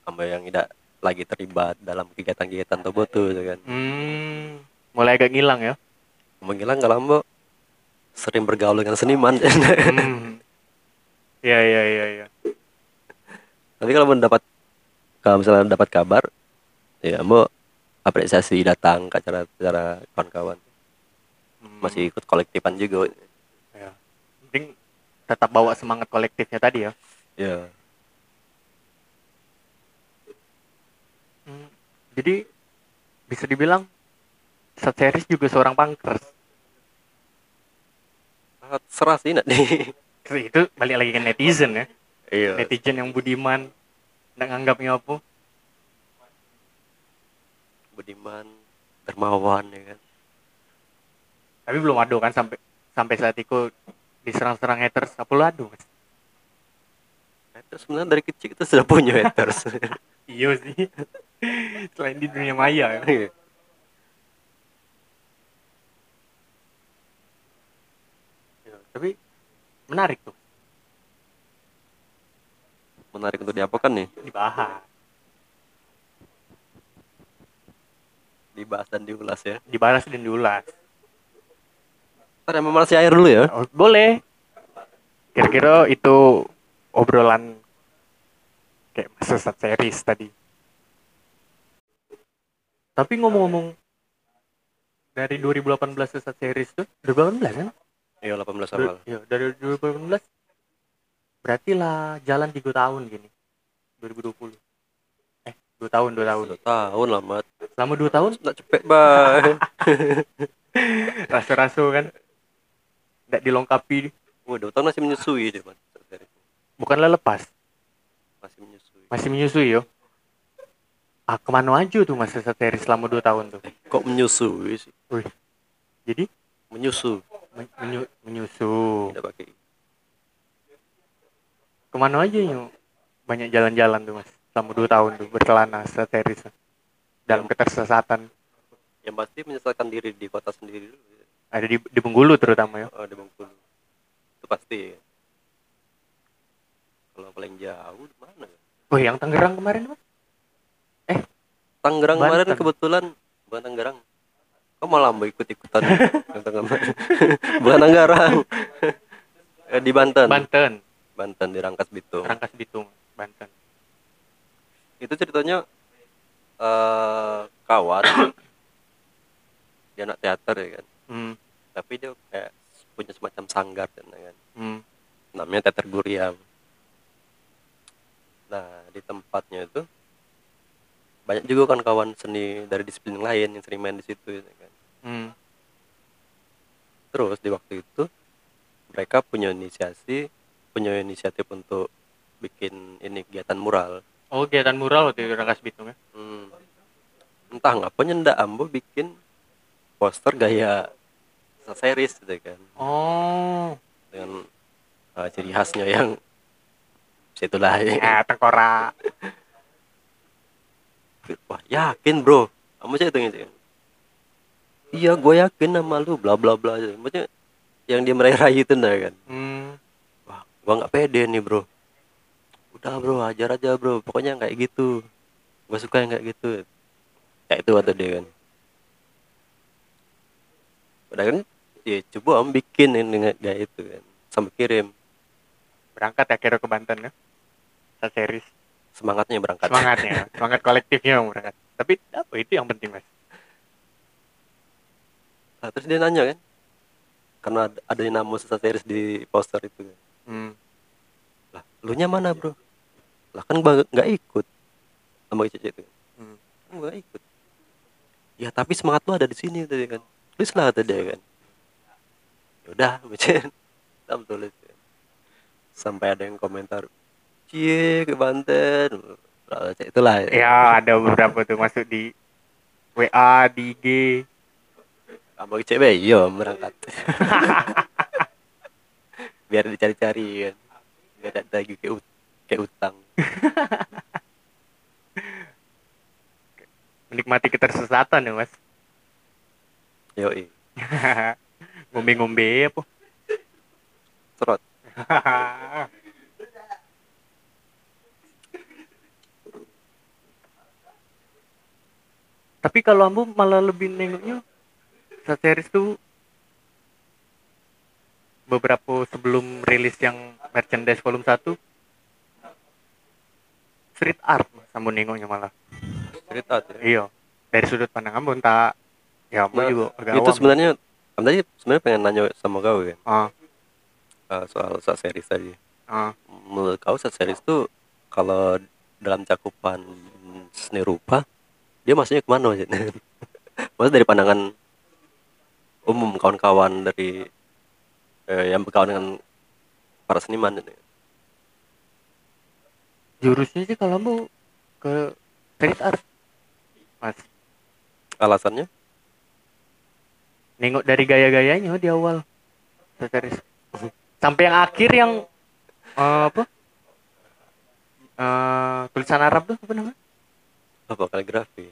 Ambo yang tidak lagi terlibat dalam kegiatan-kegiatan Tobo tuh gitu kan. hmm, mulai agak ngilang ya Menghilang kalau Ambo sering bergaul dengan seniman. hmm. ya ya ya ya Tapi kalau mendapat kalau misalnya dapat kabar, ya Ambo apresiasi datang ke acara-acara kawan-kawan. Hmm. Masih ikut kolektifan juga. ya. penting tetap bawa semangat kolektifnya tadi ya Ya. Hmm, jadi bisa dibilang Sat Series juga seorang punkers Sangat nak nih. itu balik lagi ke netizen ya Iya. netizen yang budiman nggak nganggapnya apa Budiman, dermawan ya kan. tapi belum ada kan sampai sampai saat itu diserang-serang haters apa lu adu mas Haters sebenarnya dari kecil kita sudah punya haters. iya sih selain di dunia maya ya. Iya. Ya, tapi menarik tuh menarik untuk diapakan nih? Dibahas. Dibahas dan diulas ya. Dibahas dan diulas. Ntar emang malas air dulu ya. Oh, boleh. Kira-kira itu obrolan kayak sesat series tadi. Tapi ngomong-ngomong dari 2018 sesat series tuh 2018 kan? Iya 18 awal. Iya, dari 2018 berarti lah jalan 3 tahun gini. 2020 eh 2 tahun 2 tahun. Udah tahun lah mat. Selama 2 tahun? Nggak cepet bay rasu-rasu kan. Tidak dilengkapi. Wah, dua tahun masih menyusui dia mat. Bukanlah lepas. Masih menyusui. Masih menyusui yo. Ah ke mana aja tuh mas sesat series selama 2 tahun tuh? Kok menyusui sih? Wih. jadi? Menyusu. Men- menyu- menyusu. Tidak pakai ke mana aja yuk? Banyak jalan-jalan tuh mas. Selama 2 tahun tuh berkelana sesat series dalam ketersesatan. Yang pasti menyelesaikan diri di kota sendiri dulu ya. ada di, di Bengkulu terutama ya? Oh, di Bengkulu. Itu pasti kalau paling jauh mana ya? oh yang Tangerang kemarin mas? Tangerang kemarin Banten. kebetulan bukan Tangerang. Kok malah mau ikut ikutan bukan Tangerang. Eh, di Banten. Banten Banten di Rangkas Bitung. Rangkas Bitung Banten. Itu ceritanya eh kawan dia anak teater ya kan? Hmm. tapi dia kayak punya semacam sanggar kan kan Hmm. namanya teater Guriam. Nah di tempatnya itu banyak juga kan kawan seni dari disiplin lain yang sering main di situ ya kan? Hmm. terus di waktu itu mereka punya inisiasi punya inisiatif untuk bikin ini kegiatan mural. Oh kegiatan mural waktu itu Rangkas Bitung ya? Hmm. Entah ngapanya ndak Ambo bikin poster gaya series gitu kan. Oh. Dengan uh, ciri khasnya yang situlah. Ya tengkorak. Wah yakin bro. Kamu sih itu gitu? Iya gue yakin sama lu bla bla bla gitu. maksudnya yang dia meraih rayu itu nah kan? Hmm. Gua nggak pede nih bro. Udah bro ajar aja bro. Pokoknya kayak gitu. Gue suka yang kayak gitu. Ya itu kata dia kan. Udah kan? Ya coba om bikin ini kayak itu kan. Sampai kirim. Berangkat ya kira ke Banten ya sesat series. Semangatnya berangkat. Semangatnya semangat kolektifnya berangkat. Tapi apa itu yang penting mas? Nah, terus dia nanya kan? Karena ada, ada yang nama series di poster itu kan hmm. lah lu nya mana bro? Lah kan gua nggak ikut sama cece itu Hmm. kan gua nggak ikut. Ya tapi semangat lu ada di sini tadi kan. Tulis lah tadi kan? Yaudah macam tak tulis sampai ada yang komentar cie ke Banten. Lah, itulah. Ya ada beberapa tuh masuk di WA di IG kamu cewek iya berangkat biar dicari-cari kan. Biar ada lagi kayak, ut- kayak utang. Menikmati ketersesatan ya mas? Yoi. Ngombe-ngombe apa serot tapi kalau ambu malah lebih nengoknya saat series tuh beberapa sebelum rilis yang merchandise volume 1 street art ambu nengoknya malah. Cerita tuh ya. iya dari sudut pandang ambu entah ya ambu Nah, juga agak itu awam. sebenarnya kamu tadi sebenarnya pengen nanya sama kau kan ah. Eh, soal saat series tadi. Ah. Menurut kau saat series tuh kalau dalam cakupan seni rupa dia maksudnya ke mana sih maksudnya dari pandangan umum kawan-kawan dari eh, yang berkawan dengan para seniman gitu. jurusnya sih kalau ambu ke street art mas. Alasannya? Nengok dari gaya-gayanya di awal. Series sampai yang akhir yang eh, apa? Eh, tulisan Arab tuh apa namanya? Apa kaligrafi?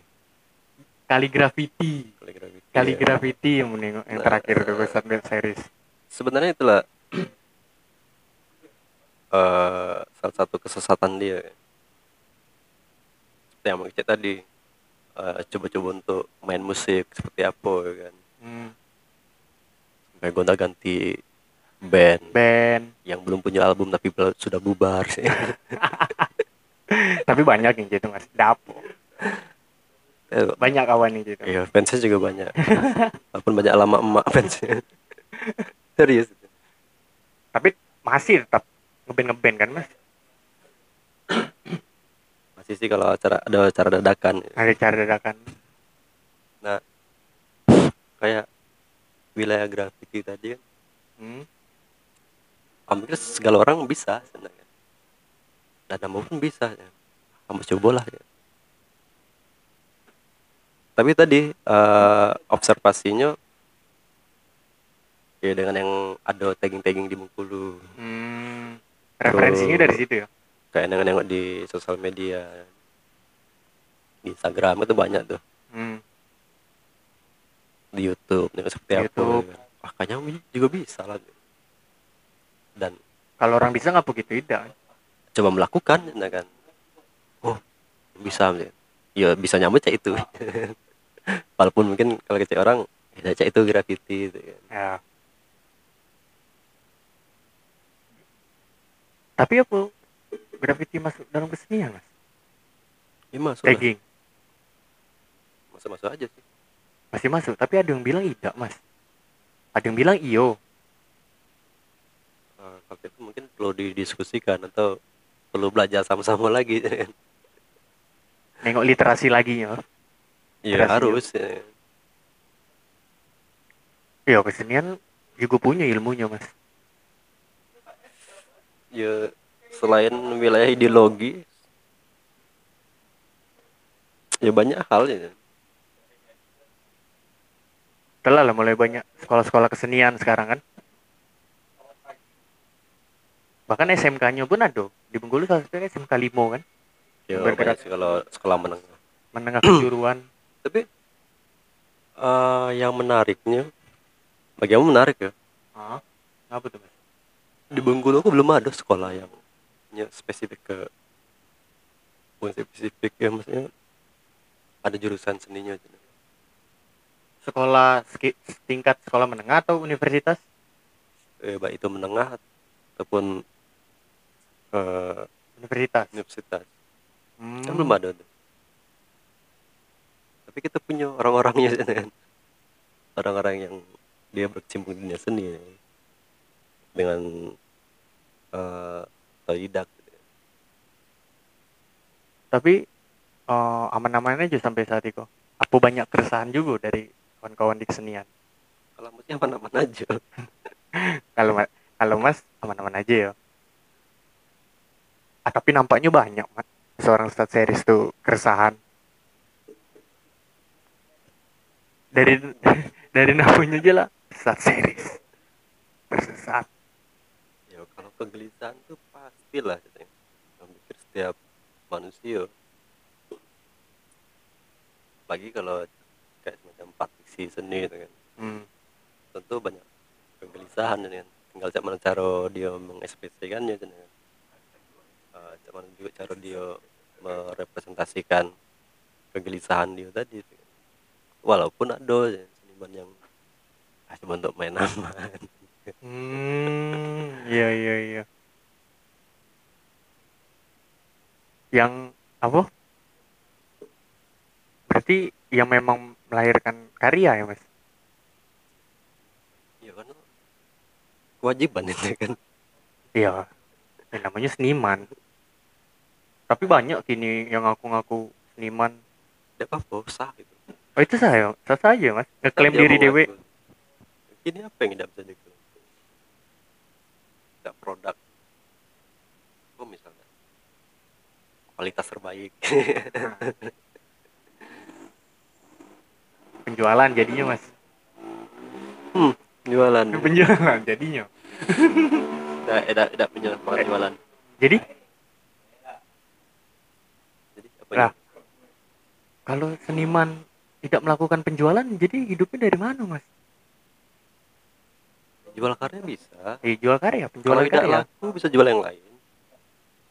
Kaligrafiti. Kaligrafi Iya. kaligrafiti yang menengok yang Nah, terakhir tuh saat series sebenarnya itulah eh salah satu kesesatan dia seperti yang Cek tadi eh, coba-coba untuk main musik seperti apa ya kan Hmm, sampai gonta ganti band band. yang belum punya album tapi sudah bubar sih Tapi banyak yang gitu mas. Dapo. Eh, Banyak kawan yang gitu. iya fansnya juga banyak walaupun banyak lama emak fansnya serius Tapi masih tetap ngeband ngeband kan mas. masih sih kalau acara ada acara dadakan Ada cara dadakan. nah kayak wilayah graffiti tadi kan Hmm. hampir segala orang bisa sebenarnya dan kamu pun bisa ya. kamu coba lah ya. tapi tadi eh, observasinya ya dengan yang ada tagging-tagging di Bengkulu Hmm. Referensinya dari situ ya. kayak dengan nengok di sosial media di Instagram itu banyak tuh Hmm. di YouTube nengok seperti apa YouTube. ya kan. wah kayaknya juga bisa lah dan Kalau orang bisa nggak begitu tidak. coba melakukan ya kan oh bisa ya ya bisa nyamuk cek itu walaupun mungkin kalau kecil orang ya cek itu graffiti gitu kan. Ya. Tapi apa graffiti masuk dalam kesenian mas? ya masuk. Tagging masuk masuk aja sih masih masuk. Tapi ada yang bilang tidak mas. Ada yang bilang iyo. Eh, kalau itu mungkin perlu didiskusikan atau perlu belajar sama-sama lagi ya. Nengok literasi lagi ya. ya Literasi harus ya. Iya kesenian juga punya ilmunya mas. Ya selain wilayah ideologi ya banyak hal ya Telah lah mulai banyak sekolah-sekolah kesenian sekarang kan. Bahkan SMK-nya pun ada. Di Bengkulu salah satunya SMK Limo kan. ya Bergerak. banyak sih kalau sekolah menengah Menengah kejuruan. tapi eh yang menariknya bagi kamu menarik ya Ah, apa tuh mas? Di Bengkulu aku belum ada sekolah yang punya spesifik ke bukan spesifik ya maksudnya ada jurusan seninya. Sekolah tingkat sekolah menengah atau universitas? eh, baik itu menengah ataupun eh, Universitas. universitas Hmm. kan belum ada tuh. tapi kita punya orang-orangnya kan orang-orang yang dia berkecimpung di dunia seni ya. Dengan eh otodidak gitu. Tapi eh, aman-aman aja sampai saat itu. Apa banyak keresahan juga dari kawan-kawan di kesenian? kalau maksudnya aman-aman aja Kalau ma- kalau mas aman-aman aja ya. Ah, tapi nampaknya banyak mas. Seorang stat series tuh keresahan. Dari dari namanya aja lah stat series. Tersesat. Kegelisahan tuh pastilah katanya. Hampir setiap manusia. Lagi kalau kayak semacam empat fiksi seni gitu kan. Hmm. tentu banyak kegelisahan gitu kan. Tinggal cak mana cara dia mengekspresikannya gitu kan cak mana juga cara dia merepresentasikan kegelisahan dia tadi gitu kan. walaupun ada ya, seniman yang ah, cuma untuk main aman Hmm, iya iya iya. Yang apa? Berarti yang memang melahirkan karya ya, Mas? ya kan kewajiban itu kan Iya. Yang namanya seniman. Tapi banyak kini yang ngaku-ngaku seniman. tidak apa sah gitu Oh, itu saya, saya saja, Mas. Ngeklaim diri dewe. ini apa yang tidak bisa diklaim tidak produk oh misalnya kualitas terbaik Penjualan jadinya, Mas. hmm, jualan Penjualan jadinya. tidak tidak tidak punya semangat jualan Jadi, jadi apa Lah. kalau seniman tidak melakukan penjualan, jadi hidupnya dari mana, Mas? Jual karya bisa. Eh, jual karya, kalau penjualan tidak karya. laku bisa jual yang lain.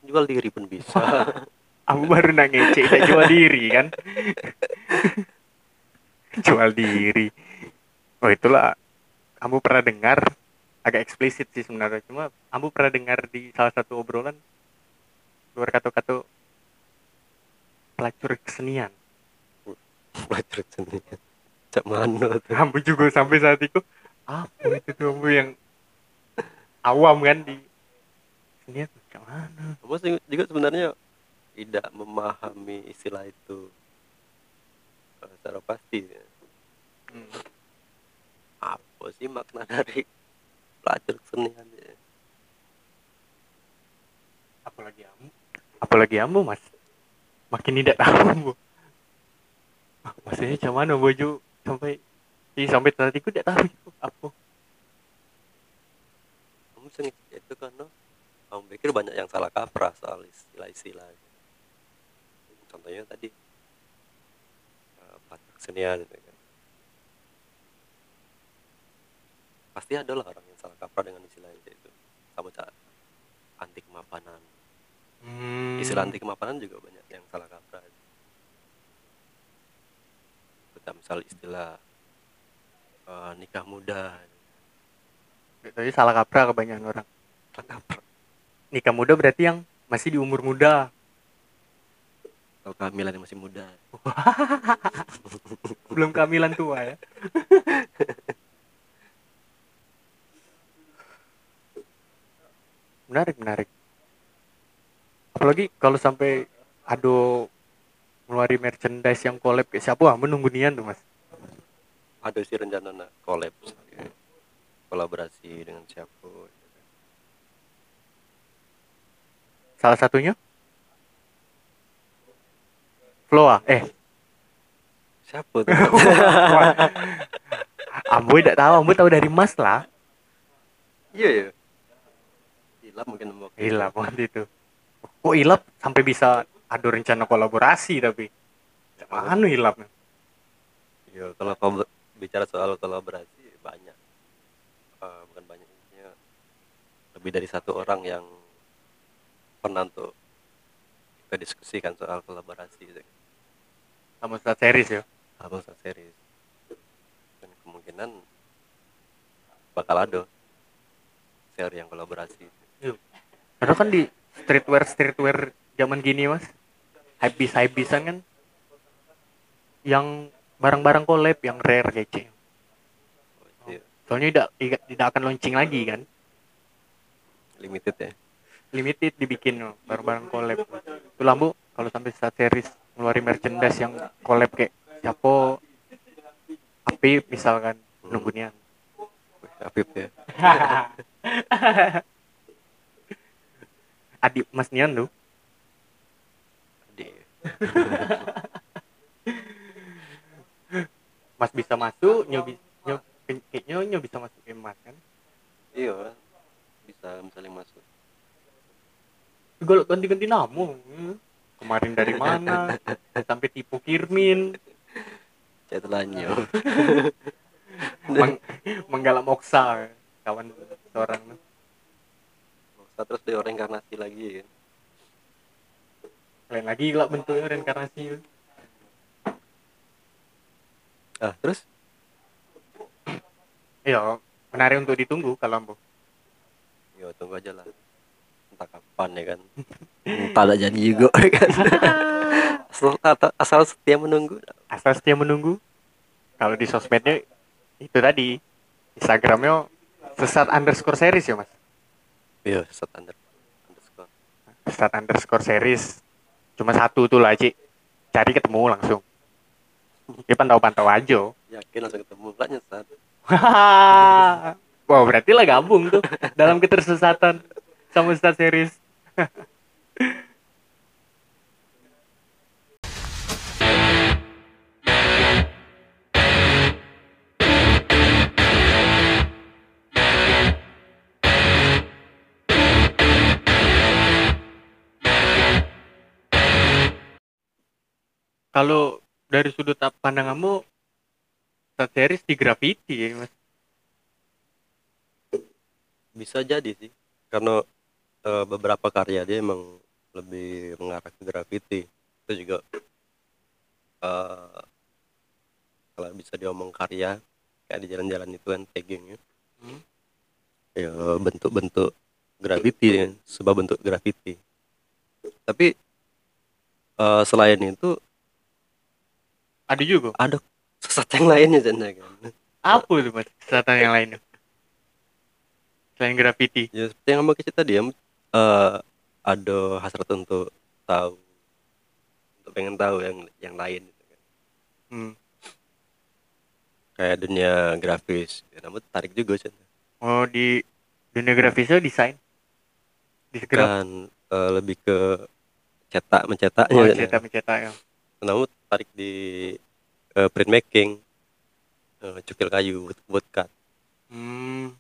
Jual diri pun bisa. Aku baru nak ngecek saya jual diri kan. jual diri. Oh itulah. Kamu pernah dengar? Agak eksplisit sih sebenarnya cuma kamu pernah dengar di salah satu obrolan? Luar kata-kata pelacur kesenian. belajar seni cak mana tuh Ambu juga sampai saat itu apa itu tuh Ambu yang awam kan di kesenian tuh kayak mana? kamu juga sebenarnya tidak memahami istilah itu eh, secara pasti ya. Hmm. apa sih makna dari pelajar kesenian ya? Apalagi Ambu? Apalagi Ambu mas? Makin tidak tahu Ambu. Maksudnya cuman mana baju sampai Ih, sampai tadi aku tidak tahu itu apa. kamu sering itu karena kamu pikir banyak yang salah kaprah soal istilah-istilah contohnya tadi eh, pelajar kesenian gitu kan. pasti ada lah orang yang salah kaprah dengan istilah itu sama cak anti kemapanan Hmm. istilah anti kemapanan juga banyak yang salah kaprah kita misal istilah eh, nikah muda Tapi salah kaprah kebanyakan orang. salah kaprah Nikah muda berarti yang masih di umur muda. kalau kehamilan yang masih muda Belum kehamilan tua ya. menarik, menarik. Apalagi kalau sampai ado ngeluarin merchandise yang collab kayak siapa ah menunggu nian tuh mas ada sih rencana nak collab kolaborasi dengan siapa salah satunya? Floa eh. Siapa tuh? Ambo tidak tahu Ambo tahu dari Mas lah. Iya ya hilap mungkin mau Hilap waktu itu. Kok hilap sampai bisa ada rencana kolaborasi tapi? Mana hilap? iya kalau bicara soal kolaborasi banyak Eh, bukan banyak intinya lebih dari satu orang yang pernah untuk kita diskusikan soal kolaborasi gitu. Sama Ustaz series ya. abang satu series dan kemungkinan bakal ada seri yang kolaborasi Karena kan di streetwear streetwear zaman gini mas, habis habisan kan, yang barang-barang collab yang rare kece. Iya, Soalnya tidak tidak, akan launching lagi kan, limited ya? Limited dibikin no, barang-barang collab. Itu lambu kalau sampai Ustaz series ngeluarin merchandise yang collab kayak siapa api misalkan nunggu nian. Wih, Afif ya? Adik Mas Nian tuh. Adik Mas bisa masuk nyobi nyob nyob bisa masuk ke Mas kan? Iya bisa misalnya masuk. Gol ganti-ganti Hmm. kemarin dari mana? Sampai tipu Kirmin saya telanyo Meng, menggalak moksa kawan seorang. Masa terus dia reinkarnasi lagi kan lain lagi lah bentuknya reinkarnasi ah terus? Iya menarik untuk ditunggu kalau ambo ya tunggu aja lah. Entah kapan ya kan? Entah tak jadi juga ya kan? Asal, asal setia menunggu. Asal setia menunggu. Kalau di sosmednya itu tadi. Instagramnya sesat underscore series ya mas? Iya set under underscore. Sesat underscore series. Cuma satu tuh lah Ci cari ketemu langsung dia pantau-pantau aja. Yakin langsung ketemu. Lah nyesat. Wah berarti lah gabung tuh dalam ketersesatan sama Ustaz series Kalau dari sudut pandang kamu, Ustaz series di graffiti ya mas? bisa jadi sih karena eh, beberapa karya dia emang lebih mengarah ke graffiti itu juga eh kalau bisa diomong karya kayak di jalan-jalan itu kan tagging ya Hmm. ya bentuk-bentuk graffiti ya, sebuah bentuk graffiti tapi eh, selain itu Ada juga. ada sesuatu yang lainnya Chandra, kan Apa itu mas? Kesehatan yang lainnya. Selain graffiti. ya seperti yang mbak cerita dia eh, ada hasrat untuk tahu untuk pengen tahu yang yang lain gitu kan. Hmm. kayak dunia grafis ya, namun tertarik juga Chan. Oh di dunia grafisnya desain. Kan eh, lebih ke cetak mencetaknya Oh Chan. cetak mencetak ya. namun tertarik di eh, printmaking eh, cukil kayu wood- woodcut Hmm.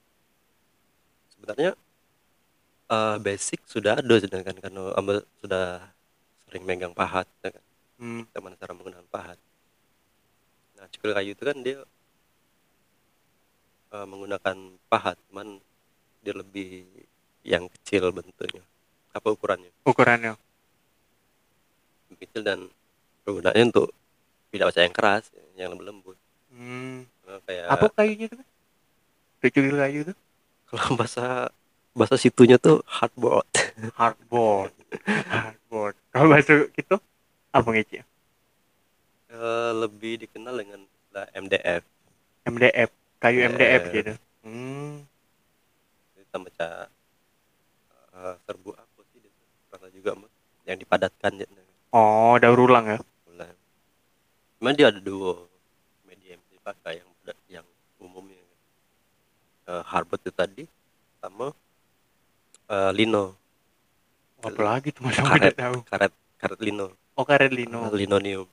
sebenarnya eh, basic sudah ada sedangkan karena Amba sudah sering megang pahat ya kan Hmm. cara menggunakan pahat nah cukil kayu itu kan dia eh, menggunakan pahat cuman dia lebih yang kecil bentuknya apa ukurannya Ukurannya. Lebih kecil dan penggunaannya untuk tidak baca yang keras yang lebih lembut Hmm. Eh, kayak Apa kayunya itu? Kecil kayu itu? kalau bahasa bahasa situnya tuh hardboard Hardboard. Hardboard. Kalau bahasa gitu apa ngeci? Eh, lebih dikenal dengan istilah MDF MDF. Kayu MDF MDF. gitu. Hmm. kita baca eh, serbu apa sih rasa juga yang dipadatkan ya Oh, daur ulang ya. Cuman dia ada dua media yang dipakai yang yang umumnya Eh, hardboard itu tadi sama eh, lino Apa lagi tuh mas? Aku Karet. tahu. karet karet lino Oh, karet lino. linonium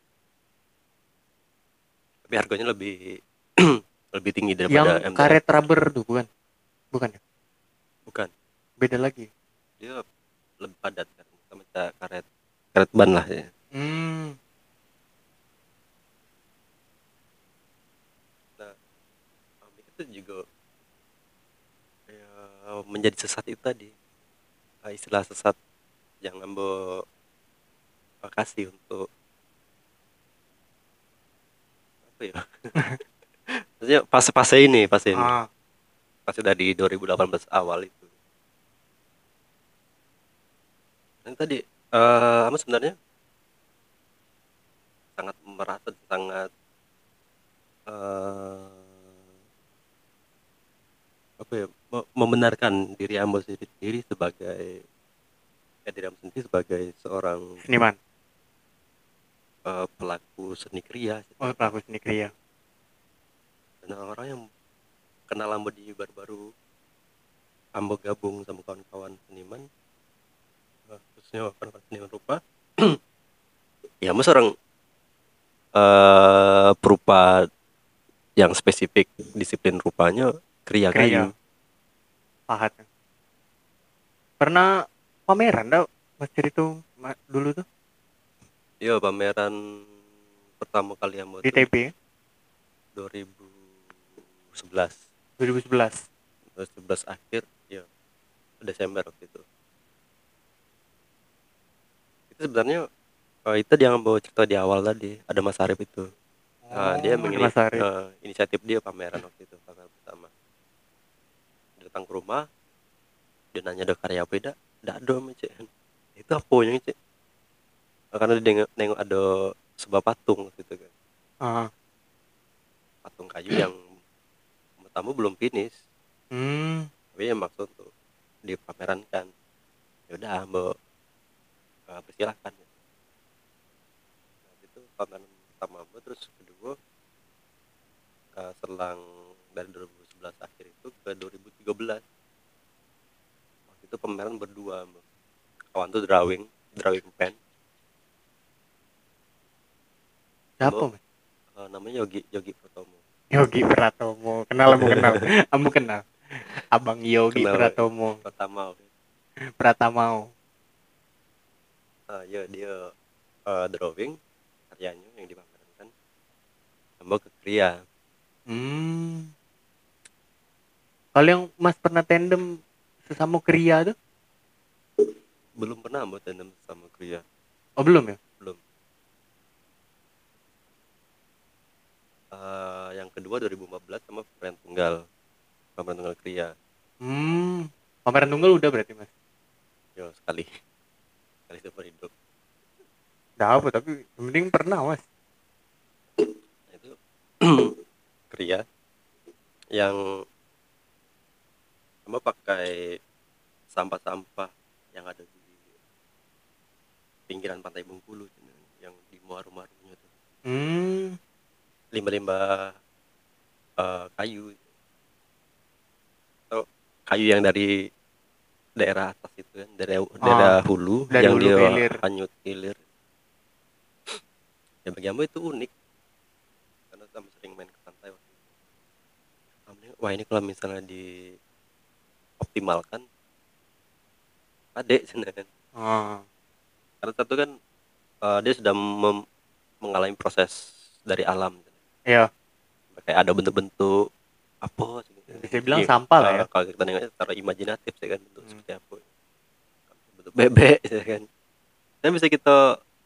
tapi harganya lebih lebih tinggi Yang daripada MDF. karet rubber tuh bukan? Bukan ya? bukan Beda lagi. dia lebih padat kan sama karet karet ban lah ya Hmm. Amik itu juga ya, menjadi sesat itu tadi. Ah, istilah sesat yang ambo kasih untuk apa ya? Maksudnya fase-fase ini fase ini. Ah, fase dari 2018 awal itu. Dan tadi eh apa sebenarnya? Sangat merasa sangat eh apa ya me- membenarkan diri Ambo sendiri sebagai ya diri Ambo sendiri sebagai seorang seniman. eh, pelaku seni kriya Oh, pelaku seni kriya. dan orang yang kenal Ambo di baru-baru Ambo gabung sama kawan-kawan seniman eh, khususnya kawan-kawan seniman rupa ya Ambo seorang eh perupa yang spesifik disiplin rupanya kriya Kriya. Pahat. Pernah pameran dah Mas cerita ma- dulu tuh Iya pameran pertama kali Ambo di tuh TP 2011 2011. 2011 akhir ya Desember waktu itu itu sebenarnya eh, itu dia yang bawa cerita di awal tadi ada Mas Arif itu Nah, dia Oh, mengini- Mas Arif. eh, inisiatif dia pameran waktu itu pameran pertama datang ke rumah dia nanya ada karya apa tidak tidak ada Cik. itu apa yang cek karena dia nengok, nengok ada sebuah patung waktu itu kan. Ah. patung kayu yang pertama belum finish. Hmm. tapi yang maksud untuk dipamerankan. Ya udah mbak uh, persilahkan nah, itu pameran pertama mbak terus kedua uh, selang dari 2011 akhir itu ke 2013 waktu itu pameran berdua kawan tuh drawing drawing pen Siapa, uh, namanya Yogi Yogi Pratomo Yogi Pratomo. Kenal kamu kenal. Kamu kenal. Abang Yogi Kenal. Pratomo. pertama Pratamao. uh, ya dia uh, drawing karyanya yang dipamerkan sama ke Hmm. Kalau yang Mas pernah tandem sesama kria tuh belum pernah ambo tandem sama Kria Oh belum ya? belum Eh, yang kedua 2014 sama pemeran tunggal pemeran tunggal Kria Hmm. Pameran tunggal udah berarti mas? yo sekali sekali seumur hidup Udah apa tapi penting pernah mas. Nah, itu Kria yang sama pakai sampah-sampah yang ada di pinggiran pantai Bengkulu yang di muaru-muarunya tuh Hmm. limbah-limbah eh, kayu atau kayu yang dari daerah atas itu kan dari daerah hulu dari yang hulu dia hilir. hanyut hilir ya bagi Ambo itu unik karena kami sering main ke pantai waktu itu. Kami, wah ini kalau misalnya dioptimalkan adek sebenarnya Oh. karena satu kan eh, dia sudah mem- mengalami proses dari alam Iya. kayak ada bentuk-bentuk apa sih. Bisa bilang Iya, sampah lah ya. eh, kalau kita nengoknya secara imajinatif sih kan bentuk Hmm. seperti apa bentuk bebek sih kan dan bisa kita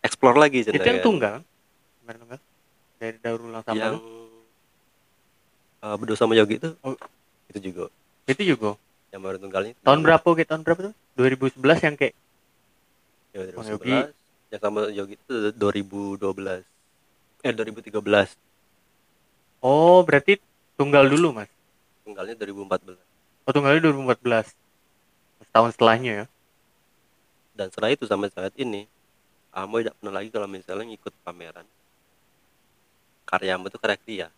explore lagi Itu sebenarnya yang kan. tunggal. Pameran tunggal. Dari daur ulang sampah. yang tuh. eh, berdua sama Yogi itu Oh. itu juga Itu juga. Yang baru tunggalnya itu Tahun berapa kayak tahun berapa tuh? 2011 yang kayak Oh, 2011 Yogi. yang sama Yogi itu 2012 eh 2013 Oh, berarti tunggal dulu, Mas. tunggalnya 2014 Oh, tunggalnya 2014. Setahun setelahnya ya. dan setelah itu sampai saat ini Ambo tidak pernah lagi kalau misalnya ngikut pameran karya Ambo itu karya Kria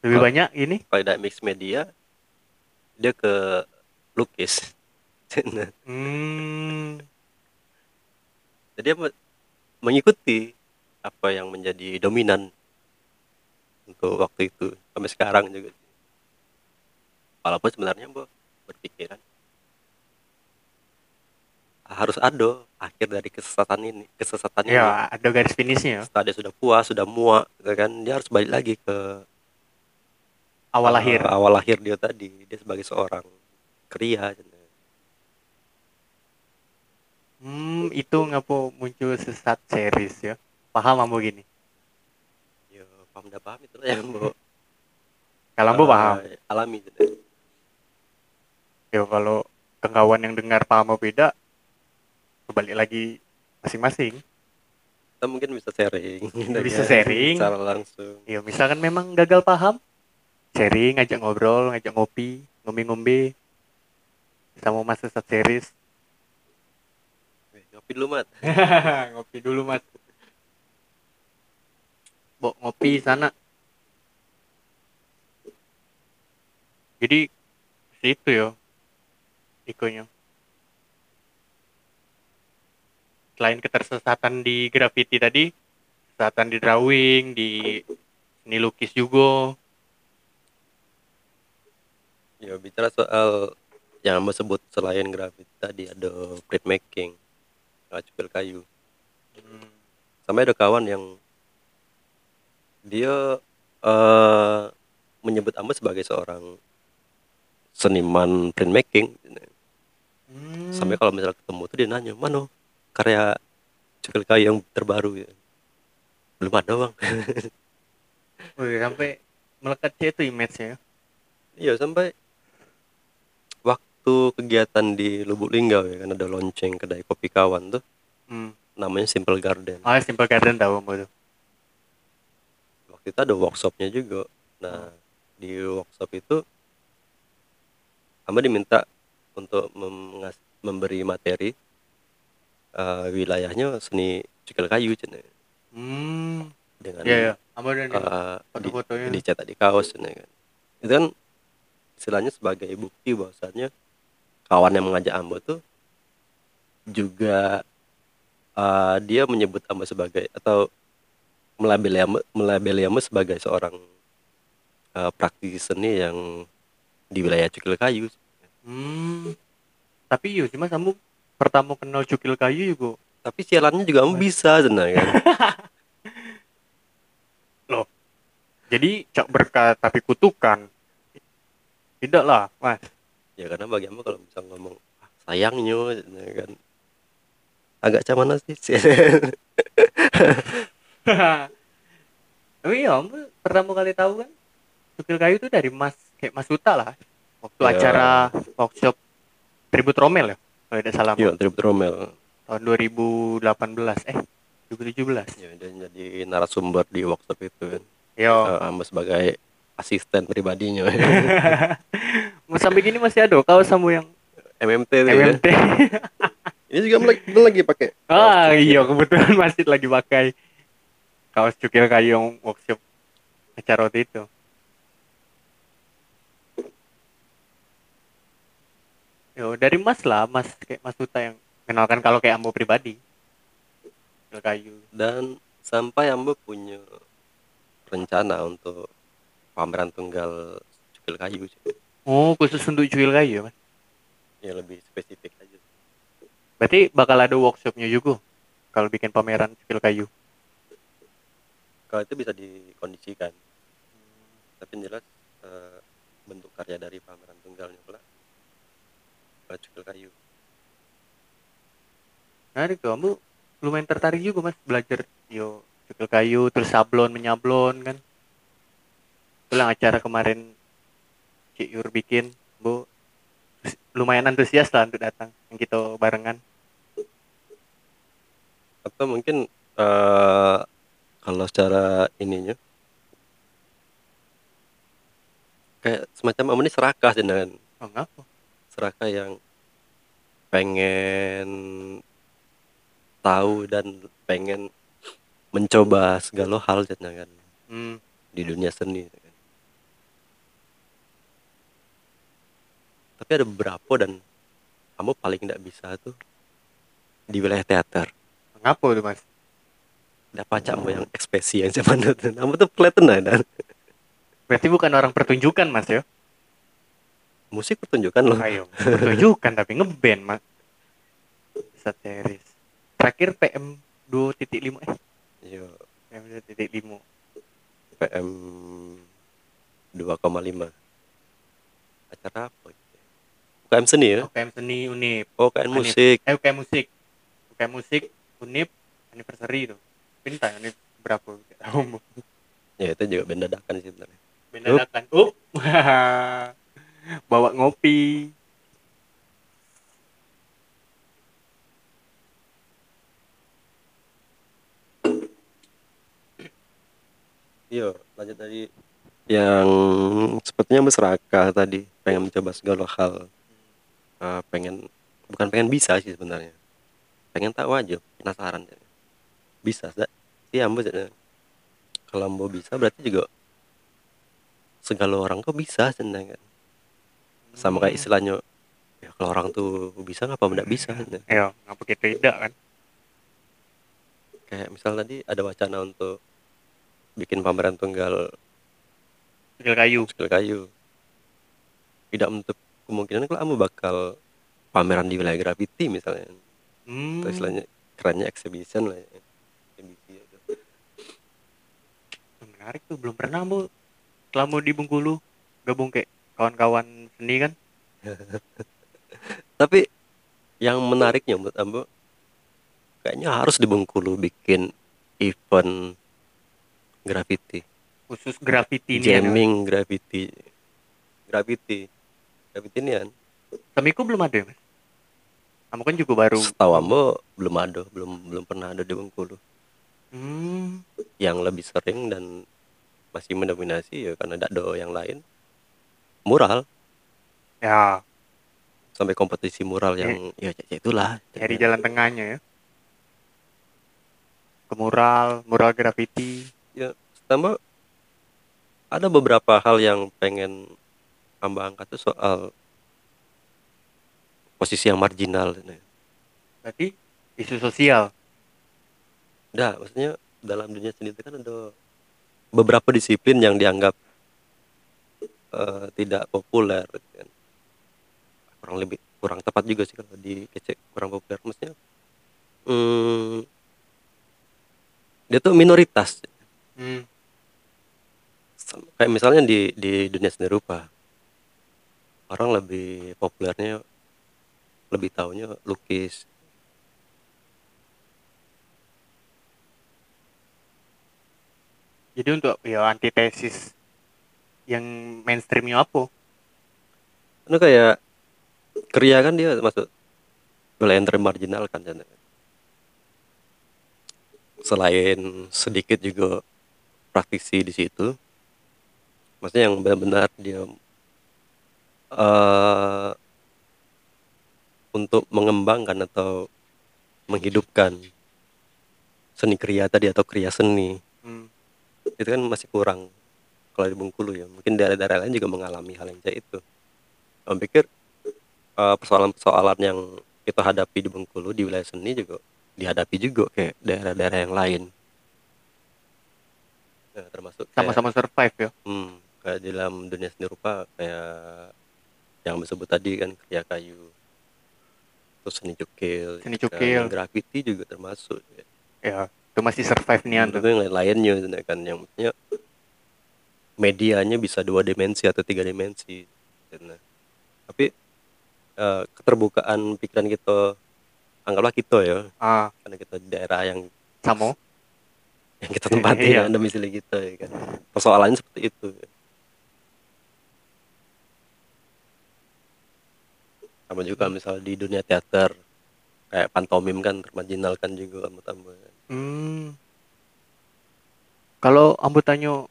Lebih banyak ini. kalau tidak mix media dia ke lukis Hmm. jadi mengikuti apa yang menjadi dominan untuk waktu itu sampai sekarang juga walaupun sebenarnya Ambo berpikiran harus ada akhir dari kesesatan ini kesesatan ini Ya, ada garis finishnya ya. setelah dia sudah puas sudah muak gitu kan dia harus balik lagi ke Awal eh, lahir. awal lahir dia tadi dia sebagai seorang kria Hmm, itu ngapa muncul sesat series ya. Paham ambo gini. ya paham tidak paham itu yang mau Kalau ambo paham. alami gitu. Ya kalau kawan yang dengar paham beda, kembali lagi masing-masing. kita mungkin bisa sharing Bisa sharing. secara langsung Ya misalkan memang gagal paham, sharing, ngajak ngobrol, ngajak ngopi, ngombe-ngombe, sama mas sesat series. Ngopi dulu mat ngopi dulu mas. Bok ngopi sana. Jadi situ ya, ikonya. Selain ketersesatan di graffiti tadi, kesesatan di drawing, di seni lukis juga. Ya bicara soal yang mau sebut selain grafiti tadi ada printmaking cukil kayu Hmm. sampai ada kawan yang dia eh menyebut Amba sebagai seorang seniman printmaking Hmm. sampai kalau misalnya ketemu tuh dia nanya mana karya cukil kayu yang terbaru ya belum ada bang Wih, sampai melekat itu image-nya. iya sampai waktu kegiatan di Lubuk Linggau ya kan ada lonceng kedai kopi kawan tuh Hmm. namanya Simple Garden Oh, Simple Garden tahu mbak tuh. waktu itu ada workshopnya juga nah di workshop itu Amba diminta untuk memberi materi eh, wilayahnya seni cukil kayu cina Hmm. dengan nih eh, di, foto-fotonya. dicetak di kaos cina kan itu kan istilahnya sebagai bukti bahwasannya kawan yang mengajak Amba tuh juga eh, dia menyebut Amba sebagai atau melabeli Amba, melabeli Amba sebagai seorang eh, praktisi seni yang di wilayah cukil kayu Hmm. Tapi yo cuma kamu pertama kenal cukil kayu juga. tapi sialannya juga Amba bisa sebenarnya kan Jadi cak berkat tapi kutukan. Tidak lah, Mas. Ya karena bagi Amba kalau misal ngomong ah, sayangnya ya kan agak cuman sih Tapi ya, Om pertama kali tahu kan cukil kayu itu dari Mas kayak Mas Uta lah. Waktu Ya. acara workshop Tribut Romel ya, kalau tidak salah. Iya, Trip Romel. Tahun 2018 eh 2017. Ya, dia jadi narasumber di workshop itu kan. Yo. Eh, Amba sebagai asisten pribadinya. Sampai gini masih ada kaos sama yang MMT itu ya. MMT. Ini juga lagi, lagi pakai. ah iya kebetulan masih lagi pakai kaos cukil kayu yang workshop acara waktu itu. Yo dari Mas lah, Mas kayak Mas Uta yang kenalkan kalau kayak Ambo pribadi. Cukil kayu. Dan sampai Amba punya rencana untuk pameran tunggal cukil kayu sih. Oh khusus untuk cukil kayu ya Mas. Ya lebih spesifik aja. Berarti bakal ada workshopnya juga kalau bikin pameran cukil kayu. Kalau itu bisa dikondisikan. Tapi yang jelas eh, bentuk karya dari pameran tunggalnya pula eh, cukil kayu. Nah, kamu lumayan tertarik juga mas belajar yo cukil kayu terus sablon menyablon kan. Itulah acara kemarin Cik Yur bikin, Bu. Lumayan antusias lah untuk datang yang kita barengan. Atau mungkin eh, kalau secara ininya kayak semacam ini serakah dengan Oh, ngapa? serakah yang pengen tahu dan pengen mencoba segala hal kan Hmm. di dunia seni kan. Tapi ada beberapa dan kamu paling tidak bisa tuh di wilayah teater Ngapa tuh mas? ada pacakmu yang ekspresi yang zaman itu kamu tuh kelihatan dan Berarti bukan orang pertunjukan mas ya? musik pertunjukan loh Ayo, pertunjukan tapi ngeband mas. Sateris. Terakhir PM 2.5 eh Iya, PM 2.5. PM 2,5 acara apa? UKM seni ya Oh, PM seni Unip. oh UKM musik Eh UKM musik. UKM musik Unip anniversary itu. Pinta Unip berapa? Gak tahu. Bu. ya itu juga band dadakan sih sebenarnya dadakan. Up. Bawa ngopi. Iya, lanjut tadi yang sepertinya berserakah tadi pengen mencoba segala hal Eh, pengen bukan pengen bisa sih sebenarnya. Pengen tahu aja penasaran bisa sih ambo jadi kalau ambo bisa berarti juga segala orang kok bisa sebenarnya kan. Sama kayak istilahnya ya kalau orang tuh bisa ngapa tidak bisa. Ayo, ngapa kita tidak kan? kayak misal tadi ada wacana untuk bikin pameran tunggal Cukil kayu. skill kayu. Tidak menutup kemungkinan kalau kamu bakal pameran di wilayah graffiti misalnya Hmm. atau istilahnya kerennya exhibition lah ya. Itu. Menarik tuh, belum pernah bu. Selama di Bengkulu gabung kayak kawan-kawan seni kan? tapi yang menariknya menurut Ambo kayaknya harus di Bengkulu bikin event graffiti Khusus graffiti ini. ya. jamming graffiti graffiti graffiti ini kan Samiku belum ada ya mas? Kamu kan juga baru. setahu Ambo belum ada belum belum pernah ada di Bengkulu Hmm. yang lebih sering dan masih mendominasi ya karena tidak ada yang lain mural Ya, sampai kompetisi mural yang ya ya itulah nyari jalan tengahnya ya. Ke mural, mural graffiti. ya tambah ada beberapa hal yang pengen amba angkat tuh soal posisi yang marginal ini. Berarti isu sosial. Nah, maksudnya dalam dunia seni itu kan ada beberapa disiplin yang dianggap eh, tidak populer gitu kan. kurang lebih kurang tepat juga sih kalau dikecek kurang populer maksudnya hmm, dia tuh minoritas Hmm. Kayak misalnya di di dunia seni rupa orang lebih populernya lebih tahunya lukis Jadi untuk ya antitesis yang mainstreamnya apa? Karena kayak Kriya kan dia masuk wilayah yang termarginal kan Chan. Selain sedikit juga praktisi di situ, maksudnya yang benar-benar dia eh untuk mengembangkan atau menghidupkan seni kriya tadi atau kriya seni Hmm. itu kan masih kurang kalau di Bengkulu ya mungkin daerah-daerah lain juga mengalami hal yang kayak itu Om pikir eh, persoalan-persoalan yang kita hadapi di Bengkulu di wilayah seni juga dihadapi juga kayak daerah-daerah yang lain Nah, termasuk Sama-sama survive ya. hmm, kayak di dalam dunia seni rupa kayak yang disebut tadi kan kriya kayu terus seni cukil Seni juga, cukil. graffiti juga termasuk ya. Ya, itu masih survive nih Menurut gue yang lain-lainnya kan yang maksudnya medianya bisa dua dimensi atau tiga dimensi Nah, tapi eh, keterbukaan pikiran kita anggaplah kita ya Ah, karena kita daerah yang sama. yang kita tempati Iya. ya domisili kita ya kan persoalannya seperti itu sama juga misal di dunia teater kayak pantomim kan termarginalkan juga tambah Hmm. Kalau ambo tanya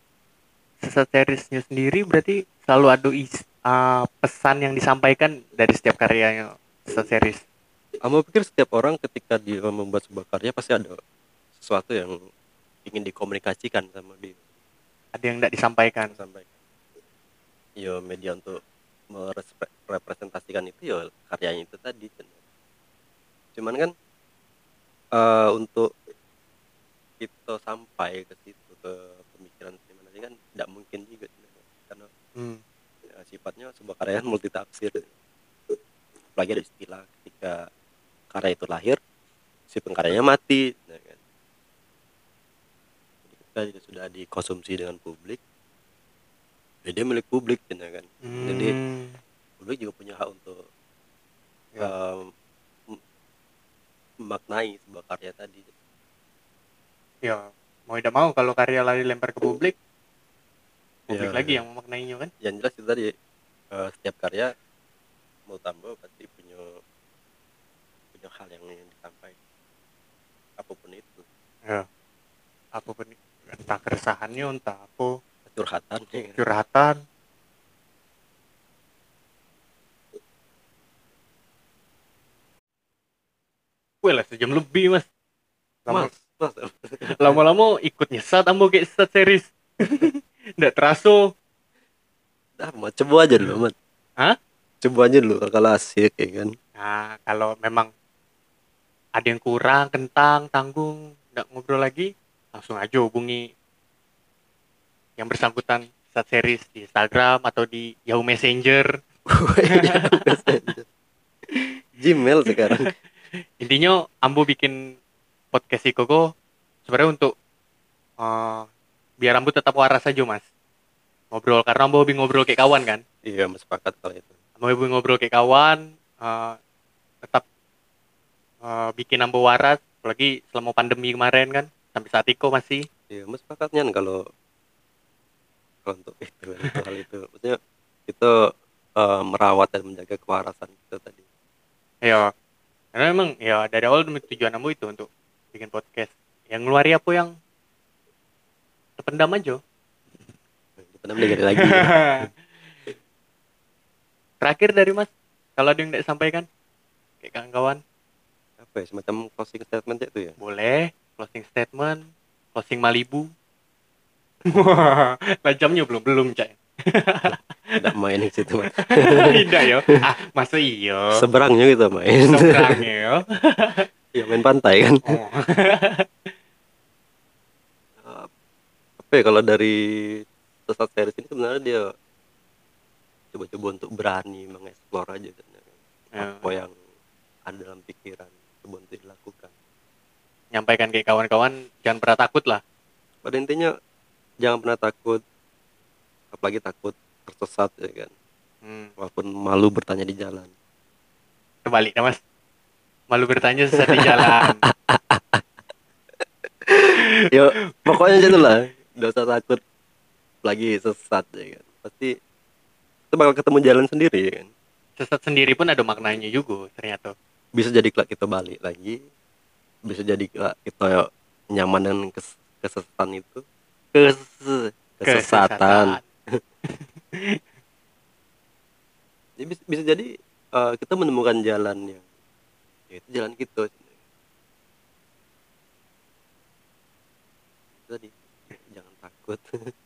sesat seriesnya sendiri berarti selalu ada is- ah, pesan yang disampaikan dari setiap karyanya sesat series. Kamu pikir setiap orang ketika dia membuat sebuah karya pasti ada sesuatu yang ingin dikomunikasikan sama dia Ada yang tidak disampaikan. sampaikan. Ya media untuk merepresentasikan itu ya karyanya itu tadi. Cuman kan eh, untuk kita sampai ke situ ke pemikiran seniman tadi kan tidak mungkin juga karena Hmm. ya, sifatnya sebuah karya kan multitafsir apalagi ada istilah ketika karya itu lahir si pengkaryanya mati ya kan. Ketika dia sudah dikonsumsi dengan publik ya dia milik publik ya kan Jadi, Hmm. publik juga punya hak untuk Ya. mem- memaknai sebuah karya tadi ya mau tidak mau kalau karya lari lempar ke publik publik Ya. lagi yang memaknainya kan yang jelas itu tadi eh, setiap karya mau tambah pasti punya punya hal yang ingin disampaikan apa pun itu ya apa pun entah keresahannya entah apa curhatan ya kan? curhatan. Wih lah sejam lebih mas. Lama- mas. Mas. Lama-lama ikut nyesat ambo kayak sesat series nggak terasa dah mau coba aja dulu mat Hah? coba aja dulu kalau asik ya kan? Nah kalau memang ada yang kurang kentang tanggung nggak ngobrol lagi langsung aja hubungi yang bersangkutan sesat series di Instagram atau di Yahoo Messenger. Gmail sekarang. Intinya ambo bikin podcast Ikoko sebenarnya untuk eh, biar ambo tetap waras aja mas. Ngobrol karena ambo hobi ngobrol kayak kawan kan? Iya mas sepakat kalau itu. Ambo hobi ngobrol kayak kawan eh, tetap eh, bikin ambo waras. Apalagi selama pandemi kemarin kan? Sampai saat Iko masih. Iya mas sepakatnya kalau untuk itu untuk hal itu. Maksudnya kita eh, merawat dan menjaga kewarasan kita tadi. Ya karena memang ya dari awal tujuan ambo itu untuk bikin podcast. Yang ngeluari apa yang terpendam aja. Kita belajar lagi. Terakhir dari Mas, kalau ada yang tidak disampaikan, kayak kawan-kawan, apa ya semacam closing statement itu ya? Boleh closing statement, closing Malibu. Wah, lah jamnya belum belum cak. tidak main di situ. Tidak ya. Ah, masa iya. seberangnya kita main Seberangnya ya. ya main pantai kan Oh. apa ya kalau dari sesat series ini sebenarnya dia coba-coba untuk berani mengeksplor aja kan, ya apa yang ada dalam pikiran coba untuk dilakukan Nyampaikan kayak kawan-kawan, jangan pernah takut lah. pada intinya jangan pernah takut apalagi takut tersesat ya kan Hmm. walaupun malu bertanya di jalan Terbalik nah mas. Malu bertanya sesat di jalan. Yo, pokoknya gitu lah. Gak usah takut lagi sesat ya kan. Pasti kita bakal ketemu jalan sendiri ya kan. Sesat sendiri pun ada maknanya juga ternyata. Bisa jadi kelak kita balik lagi. Bisa jadi kelak kita nyaman dengan kes kesesatan itu. Kes kesesatan. Jadi bisa, bisa jadi eh, kita menemukan jalan yang ya itu jalan kita. Tadi jangan takut.